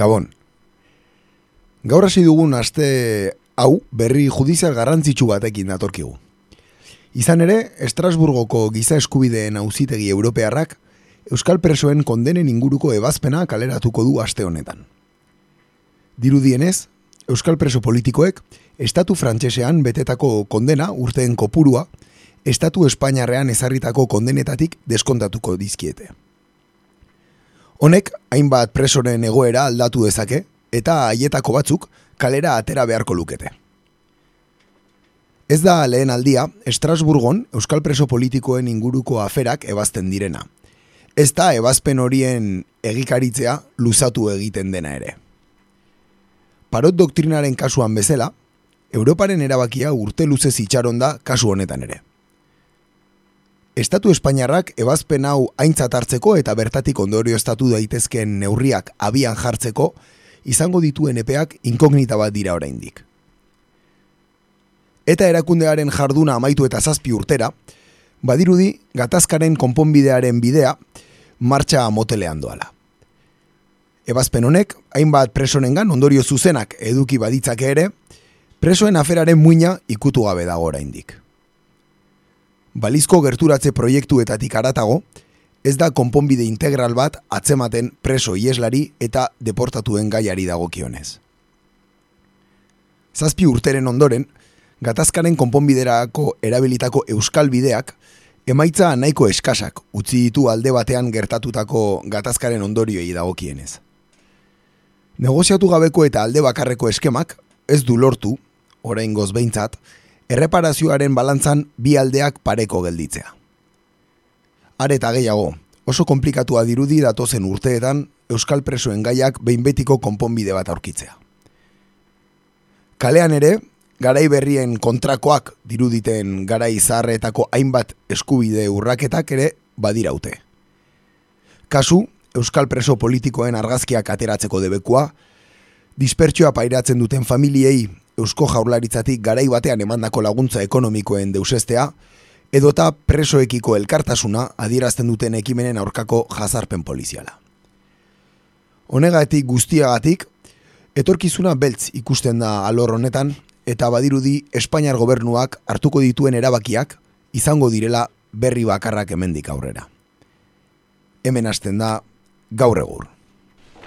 Gabon. Gaur hasi dugun aste hau berri judizial garrantzitsu batekin datorkigu. Izan ere, Estrasburgoko giza eskubideen auzitegi europearrak Euskal presoen kondenen inguruko ebazpena kaleratuko du aste honetan. Dirudienez, Euskal preso politikoek estatu frantsesean betetako kondena urteen kopurua estatu espainiarrean ezarritako kondenetatik deskontatuko dizkiete. Honek, hainbat presoren egoera aldatu dezake, eta haietako batzuk kalera atera beharko lukete. Ez da lehen aldia, Estrasburgon Euskal Preso Politikoen inguruko aferak ebazten direna. Ez da ebazpen horien egikaritzea luzatu egiten dena ere. Parot doktrinaren kasuan bezala, Europaren erabakia urte luze itxaron da kasu honetan ere. Estatu Espainiarrak ebazpen hau aintzat hartzeko eta bertatik ondorio estatu daitezkeen neurriak abian jartzeko izango dituen epeak inkognita bat dira oraindik. Eta erakundearen jarduna amaitu eta zazpi urtera, badirudi gatazkaren konponbidearen bidea martxa motelean doala. Ebazpen honek, hainbat presonengan ondorio zuzenak eduki baditzake ere, presoen aferaren muina ikutu gabe dago oraindik. Balizko gerturatze proiektuetatik aratago, ez da konponbide integral bat atzematen preso ieslari eta deportatuen gaiari dagokionez. Zazpi urteren ondoren, gatazkaren konponbiderako erabilitako euskal bideak, emaitza nahiko eskasak utzi ditu alde batean gertatutako gatazkaren ondorioi dagokienez. Negoziatu gabeko eta alde bakarreko eskemak, ez du lortu, orain behintzat, erreparazioaren balantzan bi aldeak pareko gelditzea. Areta gehiago, oso komplikatua dirudi datozen urteetan Euskal Presoen gaiak behin betiko konponbide bat aurkitzea. Kalean ere, garai berrien kontrakoak diruditen garai zaharretako hainbat eskubide urraketak ere badiraute. Kasu, Euskal Preso politikoen argazkiak ateratzeko debekua, dispertsioa pairatzen duten familiei Eusko Jaurlaritzatik garai batean emandako laguntza ekonomikoen deusestea, edota presoekiko elkartasuna adierazten duten ekimenen aurkako jazarpen poliziala. Honegatik guztiagatik, etorkizuna beltz ikusten da alor honetan, eta badirudi Espainiar gobernuak hartuko dituen erabakiak izango direla berri bakarrak hemendik aurrera. Hemen hasten da gaur egur.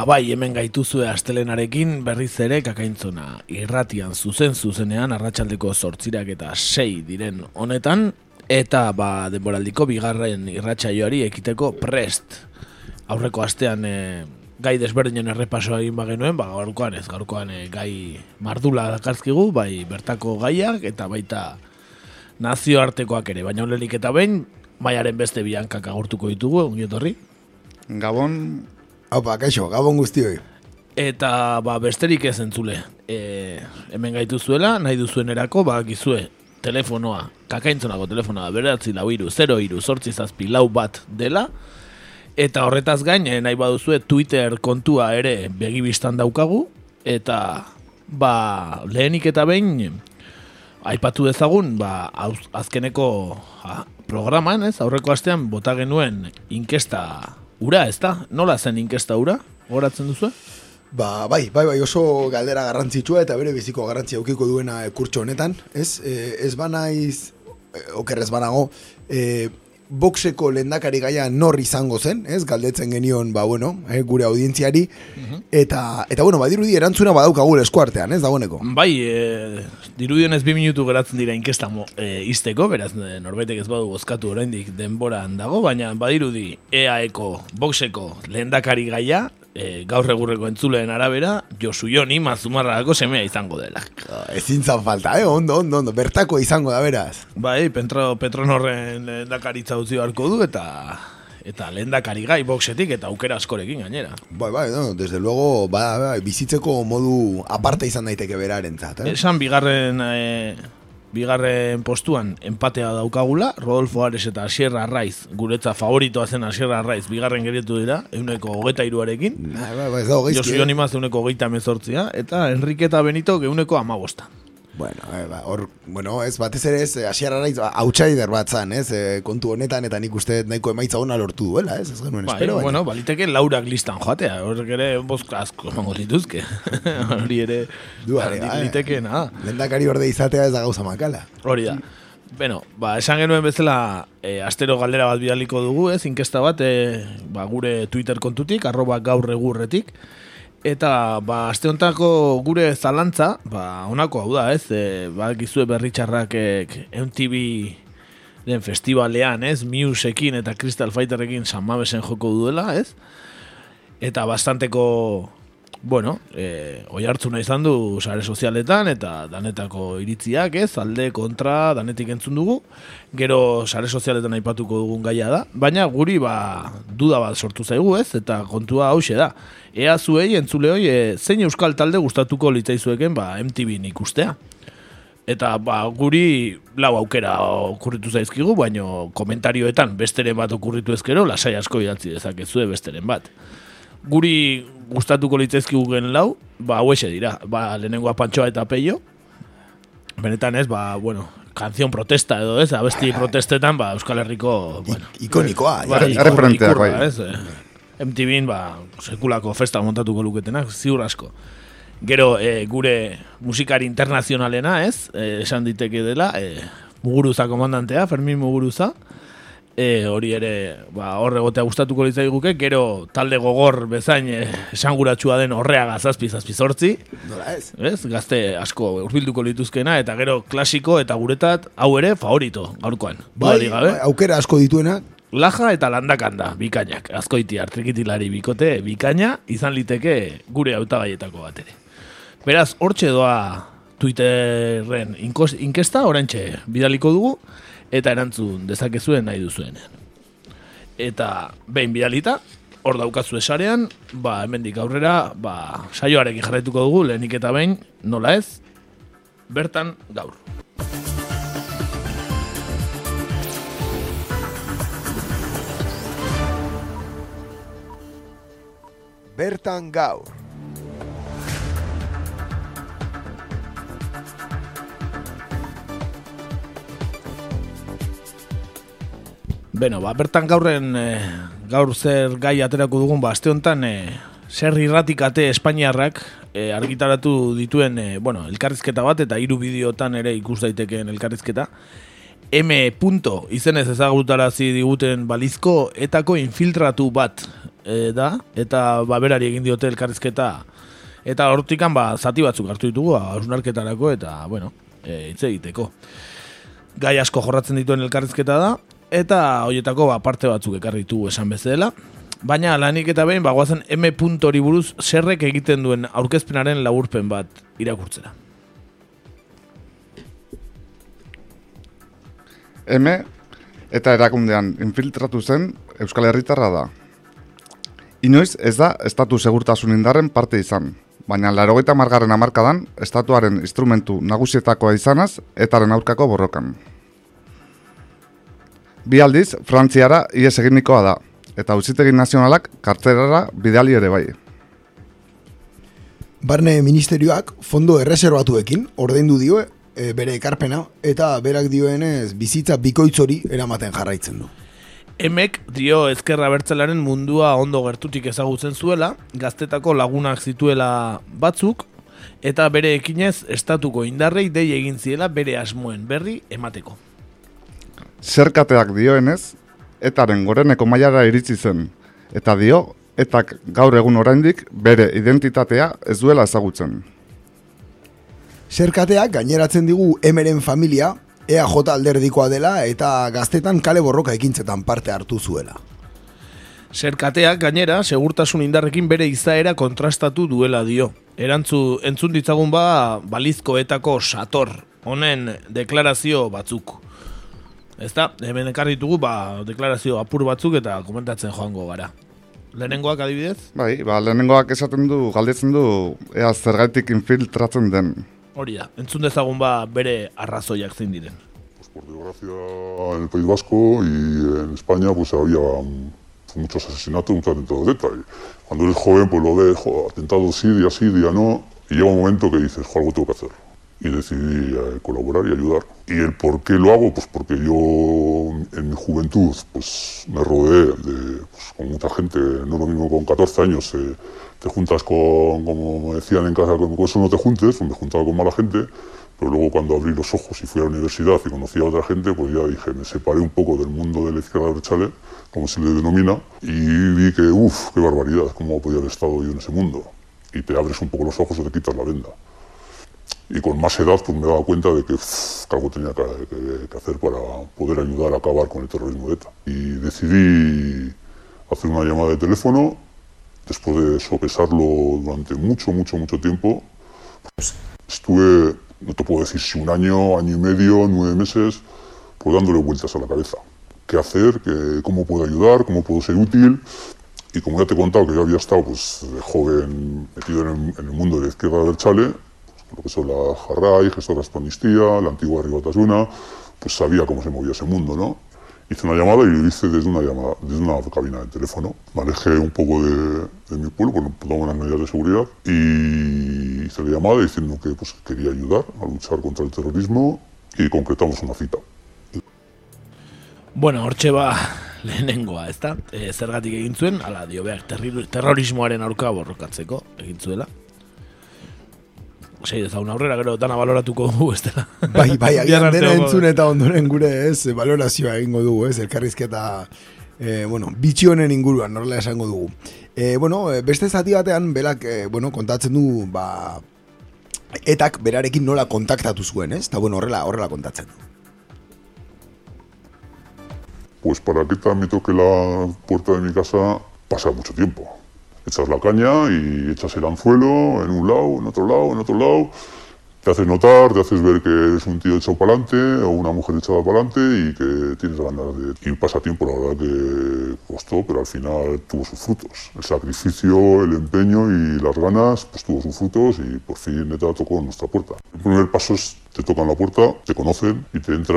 Ba bai, hemen gaituzue astelenarekin berriz ere kakaintzona irratian zuzen zuzenean arratsaldeko sortzirak eta sei diren honetan eta ba denboraldiko bigarren irratsaioari ekiteko prest. Aurreko astean e, gai desberdinen errepasoa egin bagenuen, ba gaurkoan ez, gaurkoan e, gai mardula dakartzkigu, bai bertako gaiak eta baita nazioartekoak ere, baina lehenik eta behin maiaren beste biankak agurtuko ditugu, ongietorri. Gabon, Haupa, kaixo, gabon guztioi. Eta ba, besterik ez entzule. E, hemen gaitu zuela, nahi duzuen erako, ba, gizue, telefonoa, kakaintzonako telefonoa, beratzi lau iru, 0 iru, sortzi zazpi, lau bat dela. Eta horretaz gain, eh, nahi baduzue Twitter kontua ere begibistan daukagu. Eta ba, lehenik eta behin, aipatu dezagun, ba, az, azkeneko ha, programan, ez, aurreko astean, bota genuen inkesta ura, ez da? Nola zen inkesta ura? Horatzen duzu? Ba, bai, bai, bai, oso galdera garrantzitsua eta bere biziko garrantzia aukiko duena kurtso honetan, ez? E, ez banaiz, e, okerrez banago, e, boxeko lendakari gaia nor izango zen, ez? Galdetzen genion, ba, bueno, e, gure audientziari, eta, eta, bueno, badirudi erantzuna badaukagu eskuartean, ez, dagoeneko? Bai, e, dirudionez bi minutu geratzen dira inkesta mo, e, izteko, beraz e, norbaitek ez badu bozkatu oraindik denboran dago, baina badirudi EAeko boxeko lehendakari gaia, e, gaur egurreko entzuleen arabera, Josu Joni mazumarrako semea izango dela. Ezin zan falta, eh? Ondo, ondo, ondo, bertako izango da, beraz. Bai, Petro, Petronorren lehendakaritza utzi beharko du, eta eta lehendakari gai boxetik eta aukera askorekin gainera. Bai, bai, no, desde luego, ba, ba, bizitzeko modu aparte izan daiteke beraren zat, eh? Esan bigarren e, bigarren postuan empatea daukagula, Rodolfo Ares eta Asier Arraiz, guretza favoritoa zen Asier Arraiz, bigarren gerietu dira, euneko hogeta iruarekin, ez dago gaizki, Josu eh? Jonimaz euneko hogeita mezortzia, eta Enrique eta Benito euneko amabosta. Bueno, eh, ba, hor, bueno, ez, batez ere ez, asiar araiz, ba, outsider bat zan, ez, eh, kontu honetan, eta nik uste nahiko emaitza ona lortu duela, ez, ez genuen Bai, espero, baina. bueno, baliteke laurak listan joatea, horrek ere bozka asko emango dituzke. Hori ere, Duare, ba, bai. liteke, nada. Lehendakari orde izatea ez da gauza makala. Hori da. Beno, ba, esan genuen bezala e, astero galdera bat bidaliko dugu, ez, inkesta bat, e, ba, gure Twitter kontutik, arroba gaur egurretik, eta, ba, aste hontako gure zalantza, ba, honako hau da, ez, e, ba, gizue berritxarrak MTV den festivalean, ez, Musekin eta Crystal Fighterrekin San Mamesen joko duela, ez, eta bastanteko bueno, e, oi hartzuna izan du sare sozialetan eta danetako iritziak, ez, alde kontra danetik entzun dugu, gero sare sozialetan aipatuko dugun gaia da, baina guri ba duda bat sortu zaigu, ez, eta kontua hause da. Ea zuei entzule hoi, e, zein euskal talde gustatuko litzaizueken ba MTV ikustea. Eta ba, guri lau aukera okurritu zaizkigu, baino komentarioetan besteren bat okurritu ezkero, lasai asko idatzi dezakezue besteren bat guri gustatuko litzaizkigu gen lau, ba, hauexe dira. Ba, lehenengoa pantxoa eta peio. Benetan ez, ba, bueno, kanzion protesta edo ez, abesti protestetan, ba, Euskal Herriko, bueno, Ikonikoa, ba, erreferenteak, ikurra, bai. ez, eh. MTVn, ba, sekulako festa montatuko luketenak, ziur asko. Gero, eh, gure musikari internazionalena, ez, eh, esan diteke dela, eh, Muguruza komandantea, Fermin Muguruza, e, hori ere ba, hor egotea gustatuko litzaiguke, gero talde gogor bezain e, esanguratsua den horreaga zazpi zazpi zortzi, Nola ez? ez? gazte asko urbilduko lituzkena, eta gero klasiko eta guretat hau ere favorito gaurkoan. Bai, gabe. bai, aukera asko dituena, Laja eta landakanda, bikainak, azkoiti artrikitilari bikote, bikaina, izan liteke gure hautagaietako bat ere. Beraz, hortxe doa Twitterren inkesta, orantxe bidaliko dugu, eta erantzun dezakezuen nahi duzuenean. Eta behin bidalita, hor daukazu esarean, ba, hemendik aurrera, ba, saioarekin jarraituko dugu, lehenik eta behin, nola ez, bertan gaur. bertan gaur. Beno, ba, bertan gaurren eh, gaur zer gai aterako dugun, ba, aste honetan eh, zer irratikate Espainiarrak eh, argitaratu dituen, eh, bueno, elkarrizketa bat eta hiru bideotan ere ikus daitekeen elkarrizketa. M. Punto, izenez ezagutarazi diguten balizko etako infiltratu bat eh, da, eta baberari egin diote elkarrizketa eta hortikan ba, zati batzuk hartu ditugu, hausnarketarako eta, bueno, e, hitz egiteko gai asko jorratzen dituen elkarrizketa da, eta horietako ba, parte batzuk ekarri ditugu esan bezala. Baina lanik eta behin, bagoazen M. hori buruz zerrek egiten duen aurkezpenaren laburpen bat irakurtzera. M eta erakundean infiltratu zen Euskal Herritarra da. Inoiz ez da estatu segurtasun indarren parte izan, baina larogeita margarren amarkadan estatuaren instrumentu nagusietakoa izanaz etaren aurkako borrokan. Bi aldiz, Frantziara ies eginikoa da, eta auzitegi nazionalak kartzerara bidali ere bai. Barne ministerioak fondo erreserbatuekin ordaindu dio e, bere ekarpena eta berak dioenez bizitza bikoitz hori eramaten jarraitzen du. Emek dio ezkerra bertzelaren mundua ondo gertutik ezagutzen zuela, gaztetako lagunak zituela batzuk, eta bere ekinez estatuko indarrei dei egin ziela bere asmoen berri emateko. Zerkateak dioenez, etaren goreneko mailara iritsi zen, eta dio, etak gaur egun oraindik bere identitatea ez duela ezagutzen. Zerkateak gaineratzen digu emeren familia, EAJ alderdikoa dela eta gaztetan kale borroka ekintzetan parte hartu zuela. Zerkateak gainera, segurtasun indarrekin bere izaera kontrastatu duela dio. Erantzu, entzun ditzagun ba, balizkoetako sator, honen deklarazio batzuk. Ez da, hemen ekarri ditugu, ba, deklarazio apur batzuk eta komentatzen joango gara. Lehenengoak adibidez? Bai, ba, lehenengoak esaten du, galdetzen du, ea zergaitik infiltratzen den. Hori da, entzun dezagun ba bere arrazoiak zein diren. Pues por desgracia en el País Vasco y en España pues había muchos asesinatos, muchos atentados de ETA. Y cuando eres joven pues lo ves, jo, atentados sí, día sí, día no. Y llega un momento que dices, jo, algo tengo que hacer. Y decidí eh, colaborar y ayudar. ¿Y el por qué lo hago? Pues porque yo en mi juventud pues me rodeé de, pues, con mucha gente, no lo mismo con 14 años, eh, te juntas con, como me decían en casa, con eso no te juntes, pues me juntaba con mala gente, pero luego cuando abrí los ojos y fui a la universidad y conocí a otra gente, pues ya dije, me separé un poco del mundo de la izquierda brechale, como se le denomina, y vi que, uff, qué barbaridad, cómo podía haber estado yo en ese mundo. Y te abres un poco los ojos o te quitas la venda. Y con más edad pues me daba cuenta de que, algo tenía que, hacer para poder ayudar a acabar con el terrorismo de ETA. Y decidí hacer una llamada de teléfono después de sopesarlo durante mucho, mucho, mucho tiempo, pues estuve, no te puedo decir si un año, año y medio, nueve meses, pues dándole vueltas a la cabeza. ¿Qué hacer? ¿Qué- ¿Cómo puedo ayudar? ¿Cómo puedo ser útil? Y como ya te he contado que yo había estado pues, de joven metido en el, en el mundo de la izquierda del Chale, lo que son la Jarray, Gestoras Amnistía, la antigua Ribatasuna, pues sabía cómo se movía ese mundo, ¿no? Hice una llamada y lo hice desde una, llamada, desde una cabina de teléfono. Me alejé un poco de, de mi pueblo, porque tomaba unas medidas de seguridad, y hice la llamada diciendo que pues, quería ayudar a luchar contra el terrorismo y concretamos una cita. Bueno, hortxe ba lehenengoa, ezta? E, zergatik egin zuen, ala dio behar, terrorismoaren aurka borrokatzeko egin zuela. Sei dezagun aurrera, gero dana baloratuko dugu, ez dela. Bai, bai, agian dena entzun eta ondoren gure, ez, valorazioa egingo dugu, ez, elkarrizketa, eh, bueno, bitxi honen inguruan, norla esango dugu. Eh, bueno, eh, beste zati batean, belak, eh, bueno, kontatzen du, ba, etak berarekin nola kontaktatu zuen, ez? Eta, bueno, horrela, horrela kontatzen du. Pues para que ETA me toque la puerta de mi casa pasa mucho tiempo. Echas la caña y echas el anzuelo en un lado, en otro lado, en otro lado. Te haces notar, te haces ver que eres un tío echado para adelante o una mujer echada para adelante y que tienes ganas de... Y pasa tiempo, la verdad que costó, pero al final tuvo sus frutos. El sacrificio, el empeño y las ganas, pues tuvo sus frutos y por fin ETA tocó nuestra puerta. El primer paso es, te tocan la puerta, te conocen y te entra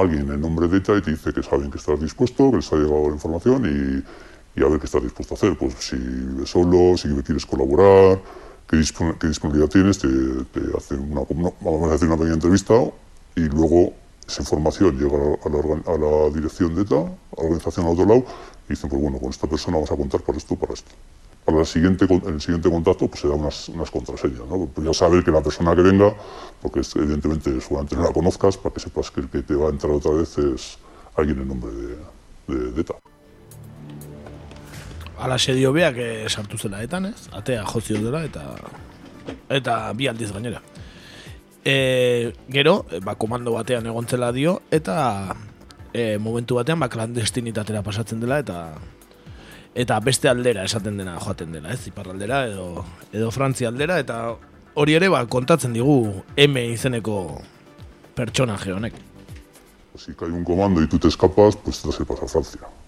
alguien en nombre de ETA y te dice que saben que estás dispuesto, que les ha llegado la información y, y a ver qué estás dispuesto a hacer. Pues si vives solo, si quieres colaborar, qué, dispon- qué disponibilidad tienes, te, te una, vamos a una pequeña entrevista y luego esa información llega a la, dirección de ETA, a la organización al otro lado, y dicen, pues bueno, con esta persona vamos a contar para esto, para esto. Para la siguiente, en el siguiente contacto pues se dan unas, unas contraseñas, ¿no? Pues ya saber que la persona que venga, porque es- evidentemente seguramente no la conozcas, para que sepas que el que te va a entrar otra vez es alguien en nombre de, de, de ETA. Ala dio beak eh, sartu zela etan, ez? Atea jozio dela eta eta bi aldiz gainera. E, gero, e, ba, komando batean egontzela dio, eta e, momentu batean ba, klandestinitatera pasatzen dela, eta eta beste aldera esaten dena joaten dela, ez? Iparraldera edo, edo Frantzia aldera, eta hori ere ba, kontatzen digu M izeneko pertsonaje honek. Si cae un comando y tú te escapas, pues te sepas a Francia.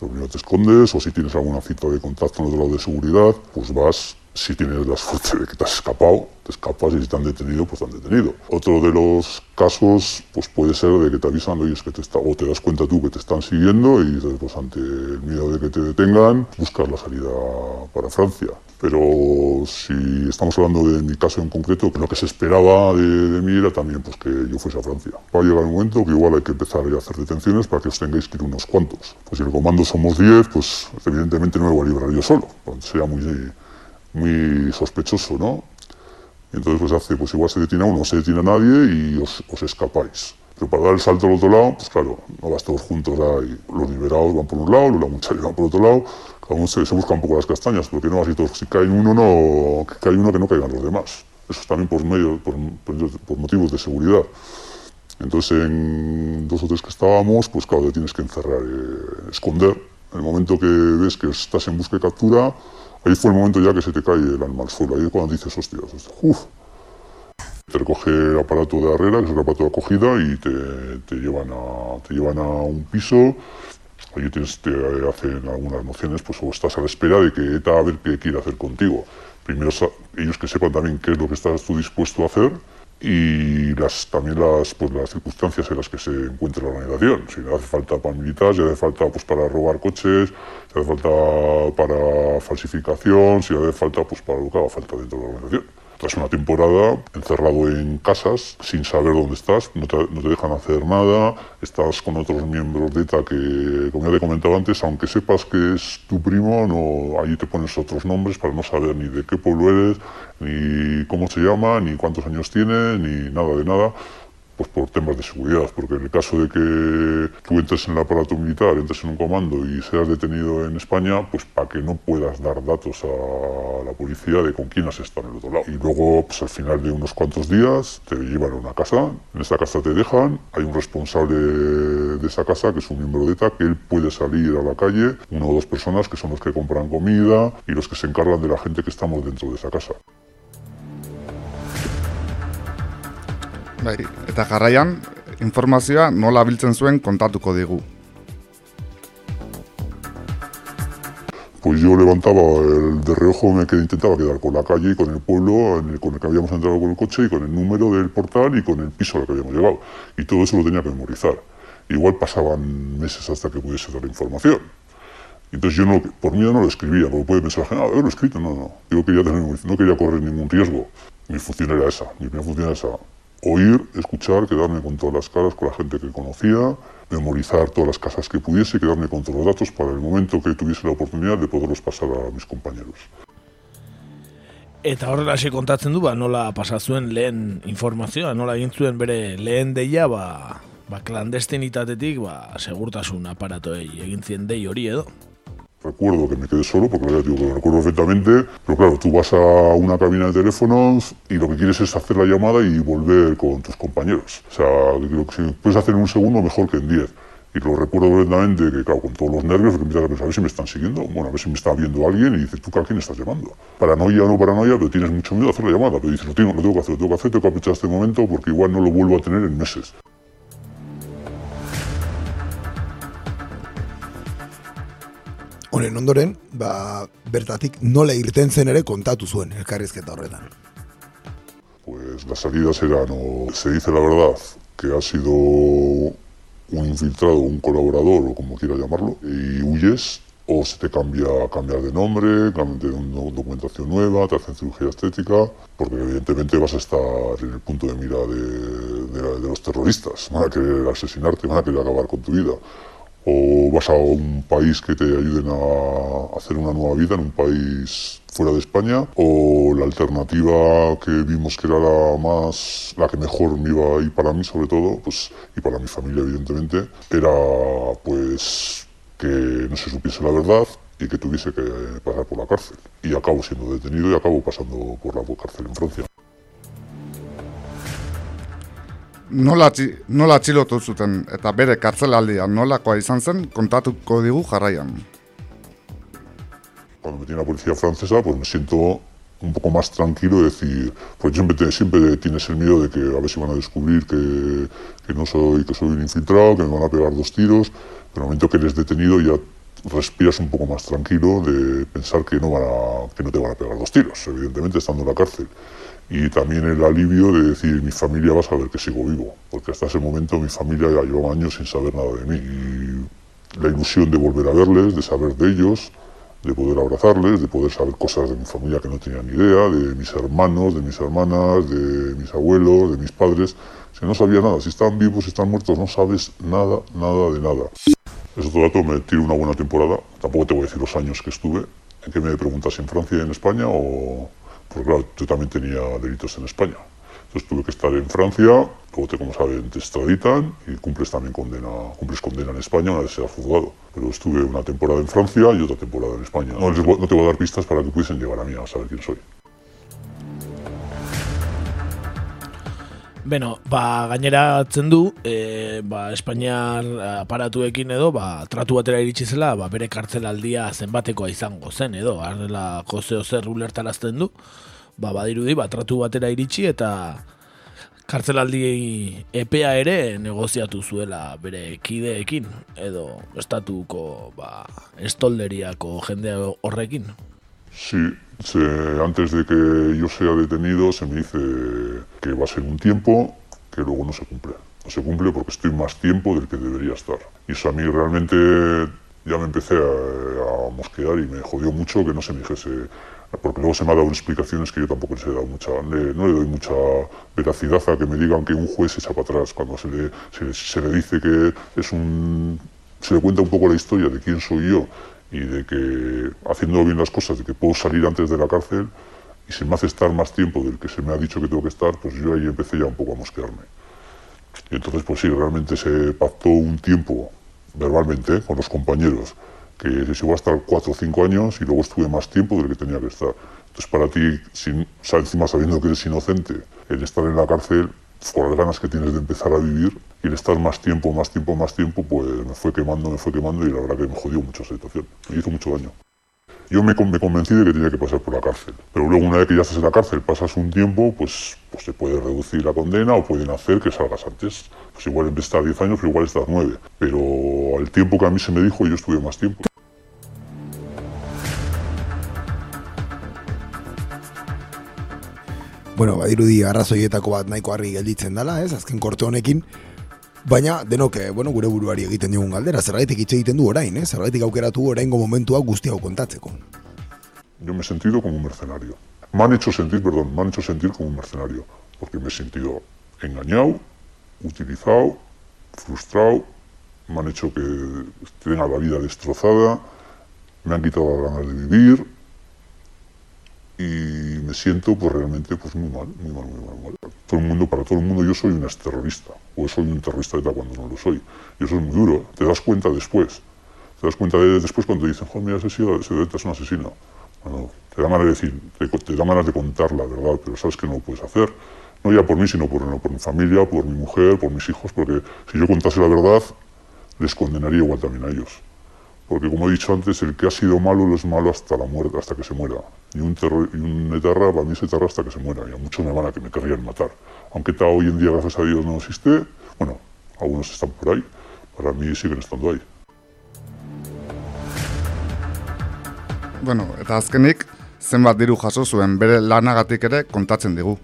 Lo primero te escondes o si tienes alguna cita de contacto en otro lado de seguridad, pues vas, si tienes la suerte de que te has escapado, te escapas y si te han detenido, pues te han detenido. Otro de los casos, pues puede ser de que te avisan, oye, es que te está, o te das cuenta tú que te están siguiendo y dices, pues ante el miedo de que te detengan, buscas la salida para Francia. Pero si estamos hablando de mi caso en concreto, lo que se esperaba de, de mí era también pues, que yo fuese a Francia. Va a llegar un momento que igual hay que empezar a hacer detenciones para que os tengáis que ir unos cuantos. Pues si el comando somos 10, pues evidentemente no me voy a librar yo solo. Sería muy, muy sospechoso, ¿no? Entonces pues hace, pues igual se detiene a uno, no se detiene a nadie y os, os escapáis. Pero para dar el salto al otro lado, pues claro, no vas todos juntos ahí. Los liberados van por un lado, los lamuncharios van por otro lado, cada uno se, se busca un poco las castañas, porque no así todos, si cae uno, no, que cae uno que no caigan los demás. Eso es también por, medio, por, por- por motivos de seguridad. Entonces en dos o tres que estábamos, pues claro, te tienes que encerrar, eh, esconder. En el momento que ves que estás en busca y captura, ahí fue el momento ya que se te cae el alma al suelo. Ahí es cuando dices, hostias, hostia, uf, te recoge el aparato de arrera, que es el aparato de acogida, y te, te llevan, a, te llevan a un piso. Allí te hacen algunas nociones, pues o estás a la espera de que ETA a ver qué quiere hacer contigo. Primero ellos que sepan también qué es lo que estás tú dispuesto a hacer y las, también las, pues, las circunstancias en las que se encuentra la organización. Si le hace falta para militar, si le hace falta pues, para robar coches, si le hace falta para falsificación, si le hace falta pues, para lo que haga falta dentro de la organización. Tras una temporada encerrado en casas, sin saber dónde estás, no te, no te dejan hacer nada, estás con otros miembros de ETA que, como ya te comentaba antes, aunque sepas que es tu primo, no, allí te pones otros nombres para no saber ni de qué pueblo eres, ni cómo se llama, ni cuántos años tiene, ni nada de nada, pues por temas de seguridad, porque en el caso de que tú entres en el aparato militar, entres en un comando y seas detenido en España, pues para que no puedas dar datos a la policía de con quién has estado en el otro lado. Y luego, pues al final de unos cuantos días, te llevan a una casa, en esa casa te dejan, hay un responsable de esa casa, que es un miembro de ETA, que él puede salir a la calle, una o dos personas que son los que compran comida y los que se encargan de la gente que estamos dentro de esa casa. Bai, eta jarraian, informazioa nola biltzen zuen kontatuko digu. Pues yo levantaba el de reojo, me quedé, intentaba quedar con la calle y con el pueblo en el- con el que habíamos entrado con el coche y con el número del portal y con el piso al que habíamos llegado. Y todo eso lo tenía que memorizar. Igual pasaban meses hasta que pudiese dar información. Entonces yo no, por miedo no lo escribía, porque puede pensar, ah, yo lo he escrito, no, no. Yo quería tener, no quería correr ningún riesgo. Mi función era esa, mi primera función era esa. Oír, escuchar, quedarme con todas las caras, con la gente que conocía, memorizar todas las casas que pudiese, quedarme con todos los datos para el momento que tuviese la oportunidad de poderlos pasar a mis compañeros. Eta horrelaxe kontatzen du, ba, nola pasa zuen lehen informazioa, nola egin zuen bere lehen deia, ba, ba klandestinitatetik, ba, segurtasun aparatoei egin zien dei hori edo. Recuerdo que me quedé solo, porque ya digo que lo recuerdo perfectamente, pero claro, tú vas a una cabina de teléfonos y lo que quieres es hacer la llamada y volver con tus compañeros. O sea, lo que puedes hacer en un segundo, mejor que en diez. Y lo recuerdo perfectamente que, claro, con todos los nervios, que empiezas a pensar, a ver si me están siguiendo, bueno, a ver si me está viendo alguien y dices, ¿tú a quién estás llamando? Paranoia o no paranoia, pero tienes mucho miedo a hacer la llamada, pero dices, lo tengo, lo tengo que hacer, lo tengo que hacer, tengo que aprovechar este momento porque igual no lo vuelvo a tener en meses. Honen ondoren, ba, bertatik nola irten zen ere kontatu zuen elkarrizketa horretan. Pues las salidas eran o se dice la verdad que ha sido un infiltrado, un colaborador o como quiera llamarlo, y huyes o se te cambia cambiar de nombre, cambian de una documentación nueva, te hacen cirugía estética, porque evidentemente vas a estar en el punto de mira de, de de los terroristas, van a querer asesinarte, van a querer acabar con tu vida. O vas a un país que te ayuden a hacer una nueva vida en un país fuera de España, o la alternativa que vimos que era la más, la que mejor me iba ir para mí sobre todo, pues, y para mi familia evidentemente, era pues que no se supiese la verdad y que tuviese que pasar por la cárcel. Y acabo siendo detenido y acabo pasando por la cárcel en Francia. Nola, nola atxilotu zuten eta bere kartzelaldia nolakoa izan zen kontatuko digu jarraian. cuando me tiene la policía francesa, pues me siento un poco más tranquilo de decir, pues siempre, te- siempre tienes el miedo de que a ver si van a descubrir que, que no soy, que soy un infiltrado, que me van a pegar dos tiros, pero el momento que eres detenido ya respiras un poco más tranquilo de pensar que no, van a, que no te van a pegar dos tiros, evidentemente estando en la cárcel. Y también el alivio de decir, mi familia va a saber que sigo vivo, porque hasta ese momento mi familia ya llevaba años sin saber nada de mí. Y la ilusión de volver a verles, de saber de ellos, de poder abrazarles, de poder saber cosas de mi familia que no tenía ni idea, de mis hermanos, de mis hermanas, de mis abuelos, de mis padres. Si no sabía nada, si están vivos, si están muertos, no sabes nada, nada de nada. Eso todo dato me tiro una buena temporada. Tampoco te voy a decir los años que estuve. ¿En qué me preguntas? ¿En Francia y en España? O... Porque claro, yo también tenía delitos en España. Entonces tuve que estar en Francia, luego te, como saben, te extraditan y cumples también condena, cumples condena en España una vez seas juzgado. Pero estuve una temporada en Francia y otra temporada en España. No, no te voy a dar pistas para que pudiesen llegar a mí a saber quién soy. Beno, ba, gaineratzen du, e, ba, Espainiar aparatuekin edo, ba, tratu batera iritsi zela, ba, bere kartzelaldia zenbatekoa izango zen edo, arrela joseo zer ulertarazten du, ba, badirudi, ba, tratu batera iritsi eta kartzelaldi epea ere negoziatu zuela bere kideekin edo estatuko ba, estolderiako jende horrekin. Sí, se, antes de que yo sea detenido se me dice que va a ser un tiempo que luego no se cumple. No se cumple porque estoy más tiempo del que debería estar. Y eso a mí realmente ya me empecé a, a mosquear y me jodió mucho que no se me dijese porque luego se me ha dado explicaciones que yo tampoco les he dado mucha, le- no le doy mucha veracidad a que me digan que un juez se echa para atrás cuando se le, se, se le dice que es un, se le cuenta un poco la historia de quién soy yo y de que haciendo bien las cosas, de que puedo salir antes de la cárcel y se me hace estar más tiempo del que se me ha dicho que tengo que estar, pues yo ahí empecé ya un poco a mosquearme. Y entonces, pues sí, realmente se pactó un tiempo, verbalmente, con los compañeros, que iba a estar cuatro o cinco años y luego estuve más tiempo del que tenía que estar. Entonces, para ti, sin, encima sabiendo que eres inocente, el estar en la cárcel, con las ganas que tienes de empezar a vivir, y el estar más tiempo, más tiempo, más tiempo, pues me fue quemando, me fue quemando y la verdad que me jodió mucho esa situación. Me hizo mucho daño. Yo me, me convencí de que tenía que pasar por la cárcel. Pero luego, una vez que ya estás en la cárcel, pasas un tiempo, pues, pues se puede reducir la condena o pueden hacer que salgas antes. Pues igual en vez de estar 10 años, pero igual estás 9. Pero al tiempo que a mí se me dijo, yo estuve más tiempo. Bueno, badirudi arrazoietako bat nahiko argi gelditzen dela, ez, azken korte honekin, baina denok, eh, bueno, gure buruari egiten diogun galdera, zergaitik hitz egiten du orain, ez, zergaitik aukeratu oraingo momentua guzti hau kontatzeko. Yo me he sentido como un mercenario. Me han hecho sentir, perdón, me han hecho sentir como un mercenario. Porque me he sentido engañado, utilizado, frustrado. Me han hecho que tenga la vida destrozada. Me han quitado las ganas de vivir. Y me siento pues realmente pues muy mal, muy mal, muy mal, mal. Todo el mundo, para todo el mundo yo soy un exterrorista. O soy un terrorista cuando no lo soy. Y eso es muy duro. Te das cuenta después. Te das cuenta de, después cuando dicen, joder, mira, ese ese es un asesino. Bueno, te da ganas de decir, te, te da ganas de contar la verdad, pero sabes que no lo puedes hacer. No ya por mí, sino por, no, por mi familia, por mi mujer, por mis hijos, porque si yo contase la verdad, les condenaría igual también a ellos. Porque como he dicho antes, el que ha sido malo lo es malo hasta la muerte, hasta que se muera. Y un, terror, y un etarra, para mí es etarra hasta que se muera. Y a muchos me van a que me querrían matar. Aunque ETA hoy en día, gracias a Dios, no existe, bueno, algunos están por ahí, para mí siguen estando ahí. Bueno, eta azkenik, zenbat diru jaso zuen bere lanagatik ere kontatzen digu.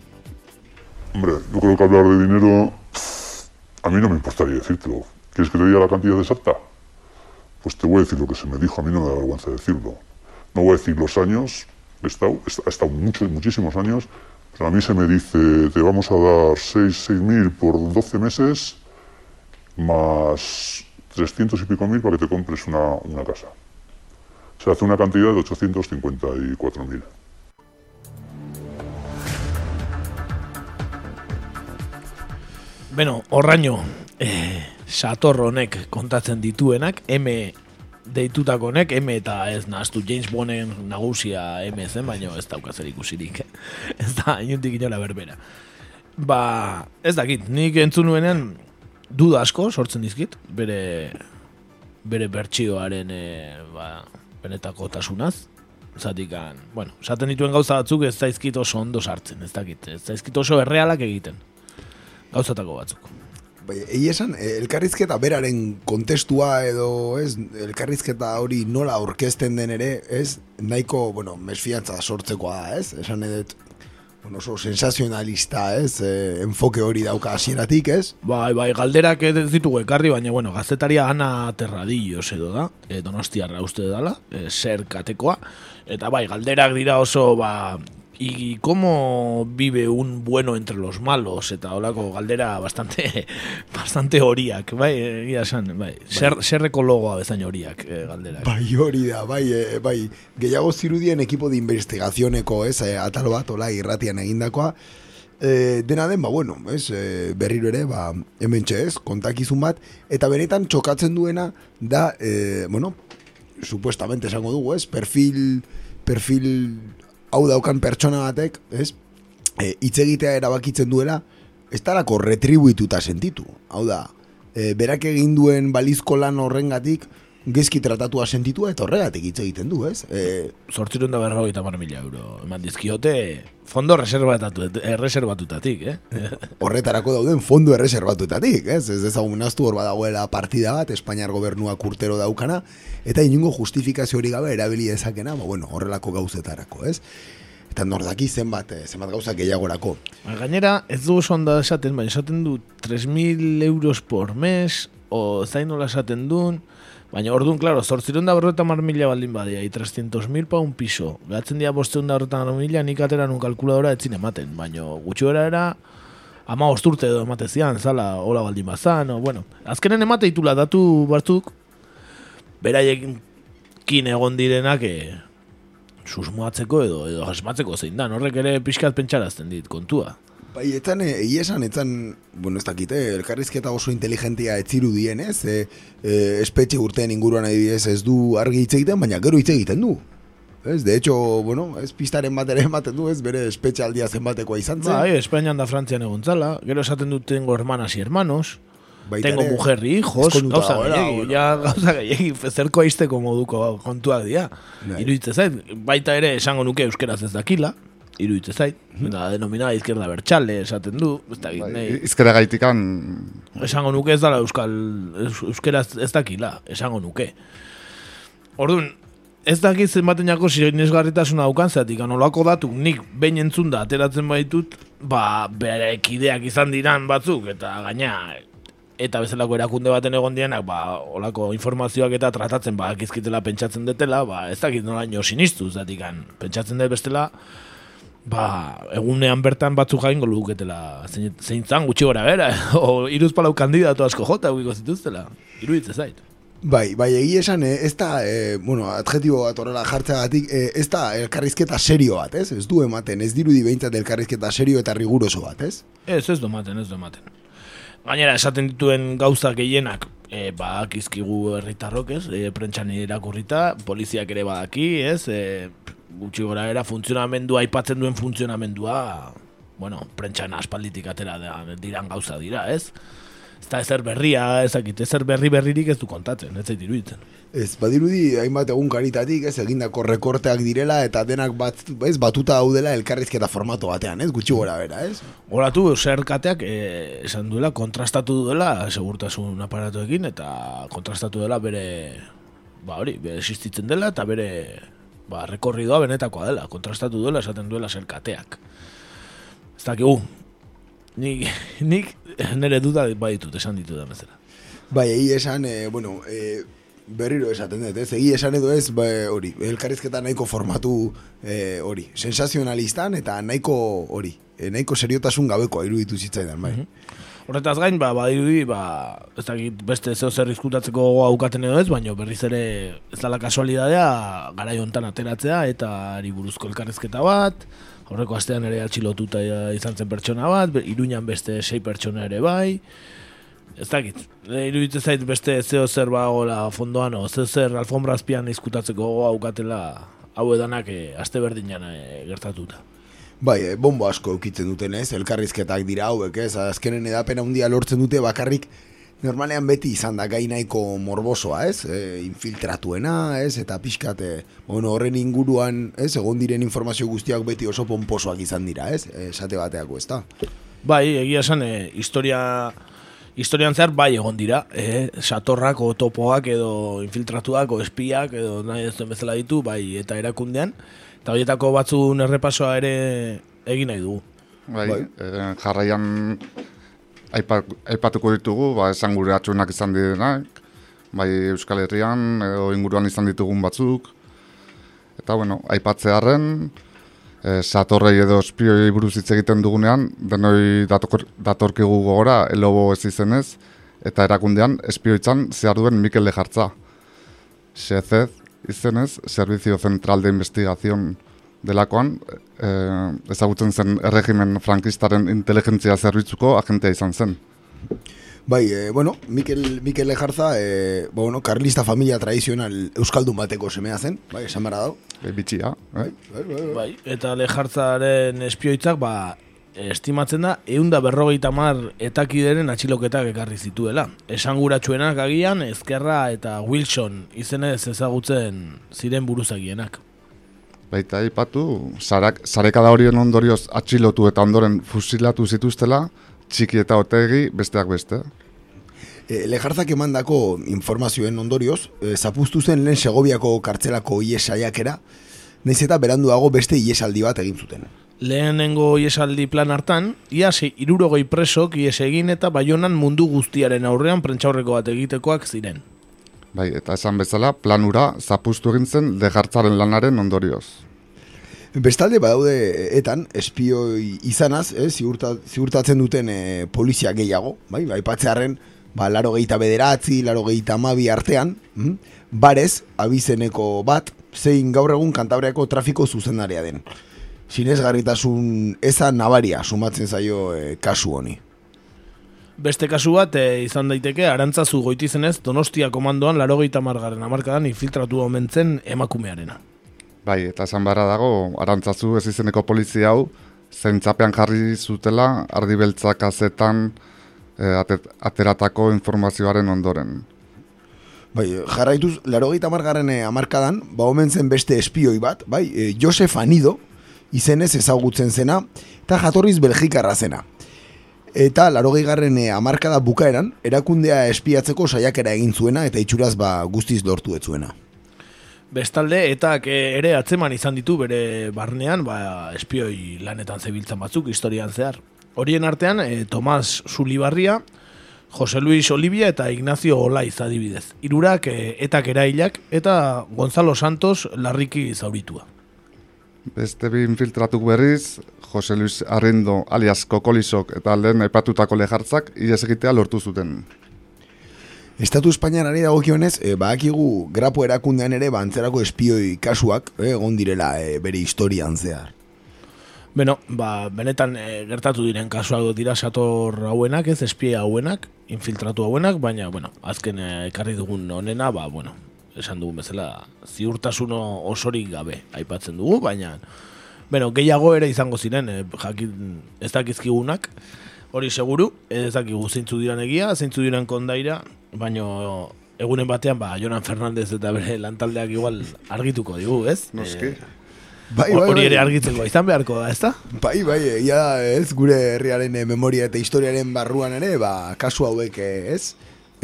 Hombre, yo creo que hablar de dinero a mí no me importaría decírtelo. ¿Quieres que te diga la cantidad exacta? Pues te voy a decir lo que se me dijo, a mí no me da vergüenza decirlo. No voy a decir los años, he estado, muchos, muchísimos años, pero a mí se me dice, te vamos a dar 6 mil por 12 meses más 300 y pico mil para que te compres una, una casa. Se hace una cantidad de 854 mil. Beno, horraino, eh, sator honek kontatzen dituenak, M deitutako honek, M eta ez nahaztu James Bonden nagusia M zen, baina ez daukazer ikusirik. ez da, inuntik inola berbera. Ba, ez dakit, nik entzun nuenean duda asko sortzen dizkit, bere bere bertsioaren e, ba, benetako tasunaz, zatikan, bueno, esaten dituen gauza batzuk ez zaizkit oso ondo sartzen, ez dakit, ez zaizkit oso errealak egiten, gauzatako batzuk. Bai, egi esan, eh, elkarrizketa beraren kontestua edo, ez, elkarrizketa hori nola orkesten den ere, ez, nahiko, bueno, mesfiantza sortzekoa da, ez, esan edet, bueno, oso sensazionalista, ez, eh, enfoke hori dauka hasieratik, ez, Bai, bai, galderak ez ditugu ekarri, baina, bueno, gazetaria Ana Terradillos edo da, e, donostiarra uste dala, e, zer katekoa, eta bai, galderak dira oso, ba, y cómo vive un bueno entre los malos, eta holako galdera bastante, bastante horiak, bai, egia esan, bai, zer, zerreko logoa bezain horiak e, galderak. Bai, hori da, bai, e, bai, gehiago zirudien ekipo de investigazioneko, ez, e, atal bat, ola, irratian egindakoa, e, dena den, ba, bueno, ez, e, berriro ere, ba, hemen ez, kontakizun bat, eta benetan txokatzen duena, da, e, bueno, supuestamente esango dugu, ez, perfil, perfil hau daukan pertsona batek, ez, e, hitz egitea erabakitzen duela, ez talako retribuituta sentitu. Hau da, e, berak egin duen balizko lan horrengatik, gezki tratatua sentitua eta horregatik hitz egiten du, ez? E, Zortzirun da berrogeita mar mila euro. Eman dizkiote fondo erreserbatutatik, eh? horretarako dauden fondo erreserbatutatik, ez? Ez ezagun naztu hor badagoela partida bat, Espainiar gobernuak urtero daukana, eta inungo justifikazio hori gabe erabili dezakena, ba, bueno, horrelako gauzetarako, ez? Eta nordaki zenbat, eh, zenbat gauza gehiagorako. Ba, Gainera, ez du oso ondo esaten, baina esaten du 3.000 euros por mes, o zain nola esaten duen, baina orduan, klaro, zortziron da berreta mar mila baldin badia, y 300.000 pa un piso. Gatzen dia bosteun da berreta mar mila, nik atera nun kalkuladora etzin ematen, baina gutxi era era, ama osturte edo emate zala, hola baldin bazan, o, bueno, azkenen emate ditula datu batzuk, beraiekin egon direnak, e, susmoatzeko edo edo asmatzeko zein da, horrek ere pixkat pentsarazten dit kontua. Bai, etan, e, egia esan, etan, bueno, ez dakite, elkarrizketa oso inteligentia etziru dien, ez? E, e, espetxe urtean inguruan adibidez ez du argi hitz egiten, baina gero hitz egiten du. Ez, de hecho, bueno, ez pistaren bat ere ematen du, ez, bere espetxe aldia zenbatekoa izan zen. Bai, Espainian da Frantzian egon zala, gero esaten dut tengo hermanas y hermanos, Baita tengo mujer y hijos, gauza gehiagi, ja gauza gehiagi, zerko aizteko moduko kontuak dira. Bai. Iruditzen zait, baita ere esango nuke euskeraz ez dakila, iruditzen zait, Mhm. da denominada izquierda bertxale esaten du, ez dakit, Bai, nahi, izkera gaitikan, esango nuke ez dala euskal eus, euskeraz ez dakila, esango nuke. Orduan, ez dakit zenbaten jako sinesgarritasuna daukan zeatik, anolako datu nik behin entzun da ateratzen baitut, ba, bere kideak izan diran batzuk, eta gaina, eta bezalako erakunde baten egon dienak, ba, olako informazioak eta tratatzen, ba, akizkitela pentsatzen detela, ba, ez dakit nolaino sinistu, zatik, pentsatzen dut bestela, ba, egunean bertan batzuk jaingo luketela zein, zein zan gutxi gora bera, o iruz palau kandidatu asko jota guiko zituztela, iruditzen zait. Bai, bai, egia esan, eh, ez da, eh, bueno, adjetibo bat horrela jartzeagatik, eh, ez da elkarrizketa serio bat, ez? Ez du ematen, ez dirudi behintzat elkarrizketa serio eta riguroso bat, ez? Ez, ez domaten, ez domaten. Gainera, esaten dituen gauza gehienak, e, ba, akizkigu herritarrok, ez, e, prentxan irakurrita, poliziak ere badaki, ez, e, gutxi gora era, funtzionamendua, aipatzen duen funtzionamendua, bueno, prentxan aspalditik atera diran gauza dira, ez? Ez da ezer berria, ezakit, ezer berri berririk ez du kontatzen, ez zait iruditzen. Ez, badirudi, hainbat egun karitatik, ez, egindako rekorteak direla, eta denak bat, ez, batuta daudela elkarrizketa formato batean, ez, gutxi gora bera, ez? Horatu, zerkateak e, esan duela, kontrastatu duela segurtasun aparatuekin, eta kontrastatu dela bere, ba hori, bere existitzen dela, eta bere, ba, rekorridoa benetakoa dela, kontrastatu duela, esaten duela zerkateak. Ez dakigu, nik, nik nire duda baditut, esan ditu da bezala. Bai, egi esan, e, bueno, e, berriro esaten dut, ez? Egi esan edo ez, ba, hori, elkarrizketa nahiko formatu e, hori, sensazionalistan eta nahiko hori, e, nahiko seriotasun gabekoa iruditu zitzaidan, bai. Horretaz gain, ba, badirudi, ba, ez dakit beste zeo zer izkutatzeko aukaten edo ez, baina berriz ere ez dala kasualidadea garai hontan ateratzea eta ari buruzko elkarrezketa bat, horreko astean ere atxilotuta izan zen pertsona bat, iruñan beste sei pertsona ere bai, ez dakit, iruditzen zait beste zeo zer bagola fondoan, zeo zer alfombrazpian izkutatzeko aukatela hau edanak e, aste berdinan e, gertatuta. Bai, e, bombo asko eukitzen duten ez, elkarrizketak dira hauek ez, azkenen edapen handia lortzen dute bakarrik normalean beti izan da gai nahiko morbosoa ez, e, infiltratuena ez, eta pixkat, e, bueno, horren inguruan ez, egon diren informazio guztiak beti oso pomposoak izan dira ez, e, esate bateako ez da. Bai, egia esan, e, historia, historian zehar bai egon dira, e, satorrak o topoak edo infiltratuak espiak edo nahi ez bezala ditu, bai, eta erakundean, eta horietako batzun errepasoa ere egin nahi dugu. bai, Bai. eh, jarraian aipa, aipatuko ditugu, ba, esan gure atxunak izan direnak, bai Euskal Herrian edo inguruan izan ditugun batzuk, eta bueno, aipatzearen, e, satorrei edo espioi buruz hitz egiten dugunean, denoi dator, datorkigu gogora, elobo ez izenez, eta erakundean espioitzan zehar duen Mikel Lejartza. SECED izenez, Servizio Central de Investigación delakoan, eh, ezagutzen zen erregimen frankistaren inteligentzia zerbitzuko agentea izan zen. Bai, e, bueno, Mikel, Mikel Lejarza, e, bueno, karlista familia tradizional euskaldun bateko semea zen, bai, esan bara dau. E, bitxia, eh? Bai, bai, bai. Bai, eta lejartzaren espioitzak, ba, estimatzen da, eunda berrogeita mar etakideren atxiloketak ekarri zituela. Esanguratsuenak agian, Ezkerra eta Wilson izenez ezagutzen ziren buruzagienak. Baita aipatu, sarekada horien ondorioz atxilotu eta ondoren fusilatu zituztela, txiki eta otegi besteak beste. E, lejartzak emandako informazioen ondorioz, e, zapuztu zen lehen Segoviako kartzelako ies saiakera, naiz eta beranduago beste iesaldi bat egin zuten. Lehenengo iesaldi plan hartan, iaz irurogei presok ies egin eta baionan mundu guztiaren aurrean prentxaurreko bat egitekoak ziren. Bai, eta esan bezala, planura zapuztu egin zen legartzaren lanaren ondorioz. Bestalde badaude etan espioi izanaz, eh, ziurta, ziurtatzen duten eh, polizia gehiago, bai, bai patzearen, ba, laro gehieta bederatzi, laro gehieta mabi artean, hm? barez, abizeneko bat, zein gaur egun kantabreako trafiko zuzendarea den. Sinez garritasun eza nabaria sumatzen zaio eh, kasu honi. Beste kasu bat e, izan daiteke, arantzazu goitizenez, Donostia komandoan larogeita margarren amarkadan infiltratu omentzen emakumearena. Bai, eta esan beharra dago, arantzazu ez izeneko polizia hau, zentzapean jarri zutela, ardi beltzak azetan e, ateratako informazioaren ondoren. Bai, jarraituz, larogeita margarren eh, amarkadan, ba omen zen beste espioi bat, bai, e, Josef Anido, izenez ezagutzen zena, eta jatorriz belgikarra zena. Eta larogei garren amarkada bukaeran, erakundea espiatzeko saiakera egin zuena, eta itxuraz ba guztiz lortu ez zuena. Bestalde, eta ere atzeman izan ditu bere barnean, ba, espioi lanetan zebiltzan batzuk, historian zehar. Horien artean, e, Tomas Sulibarria, Jose Luis Olivia eta Ignacio Olaiz adibidez. Irurak e, etak erailak eta Gonzalo Santos larriki zauritua. Beste bi infiltratuk berriz, Jose Luis Arrindo alias Kokolisok eta lehen aipatutako lejartzak ies egitea lortu zuten. Estatu Espainiarari dagokionez, e, badakigu grapo erakundean ere bantzerako espioi kasuak eh, egon direla e, bere historian zehar. Beno, ba, benetan e, gertatu diren kasuak dira sator hauenak, ez espia hauenak, infiltratu hauenak, baina, bueno, azken ekarri dugun honena, ba, bueno, esan dugun bezala, ziurtasuno osorik gabe aipatzen dugu, baina, bueno, gehiago ere izango ziren, e, jakin ez dakizkigunak, hori seguru, ez dakigu zeintzu diran egia, zeintzu diran kondaira, baina egunen batean, ba, Jonan Fernandez eta bere lantaldeak igual argituko digu, ez? Noski. E, Bai, bai, hori bai. ere argitzeko izan beharko da, ezta? Bai, bai, egia da, ez, gure herriaren eh, memoria eta historiaren barruan ere, ba, kasu hauek, eh, ez,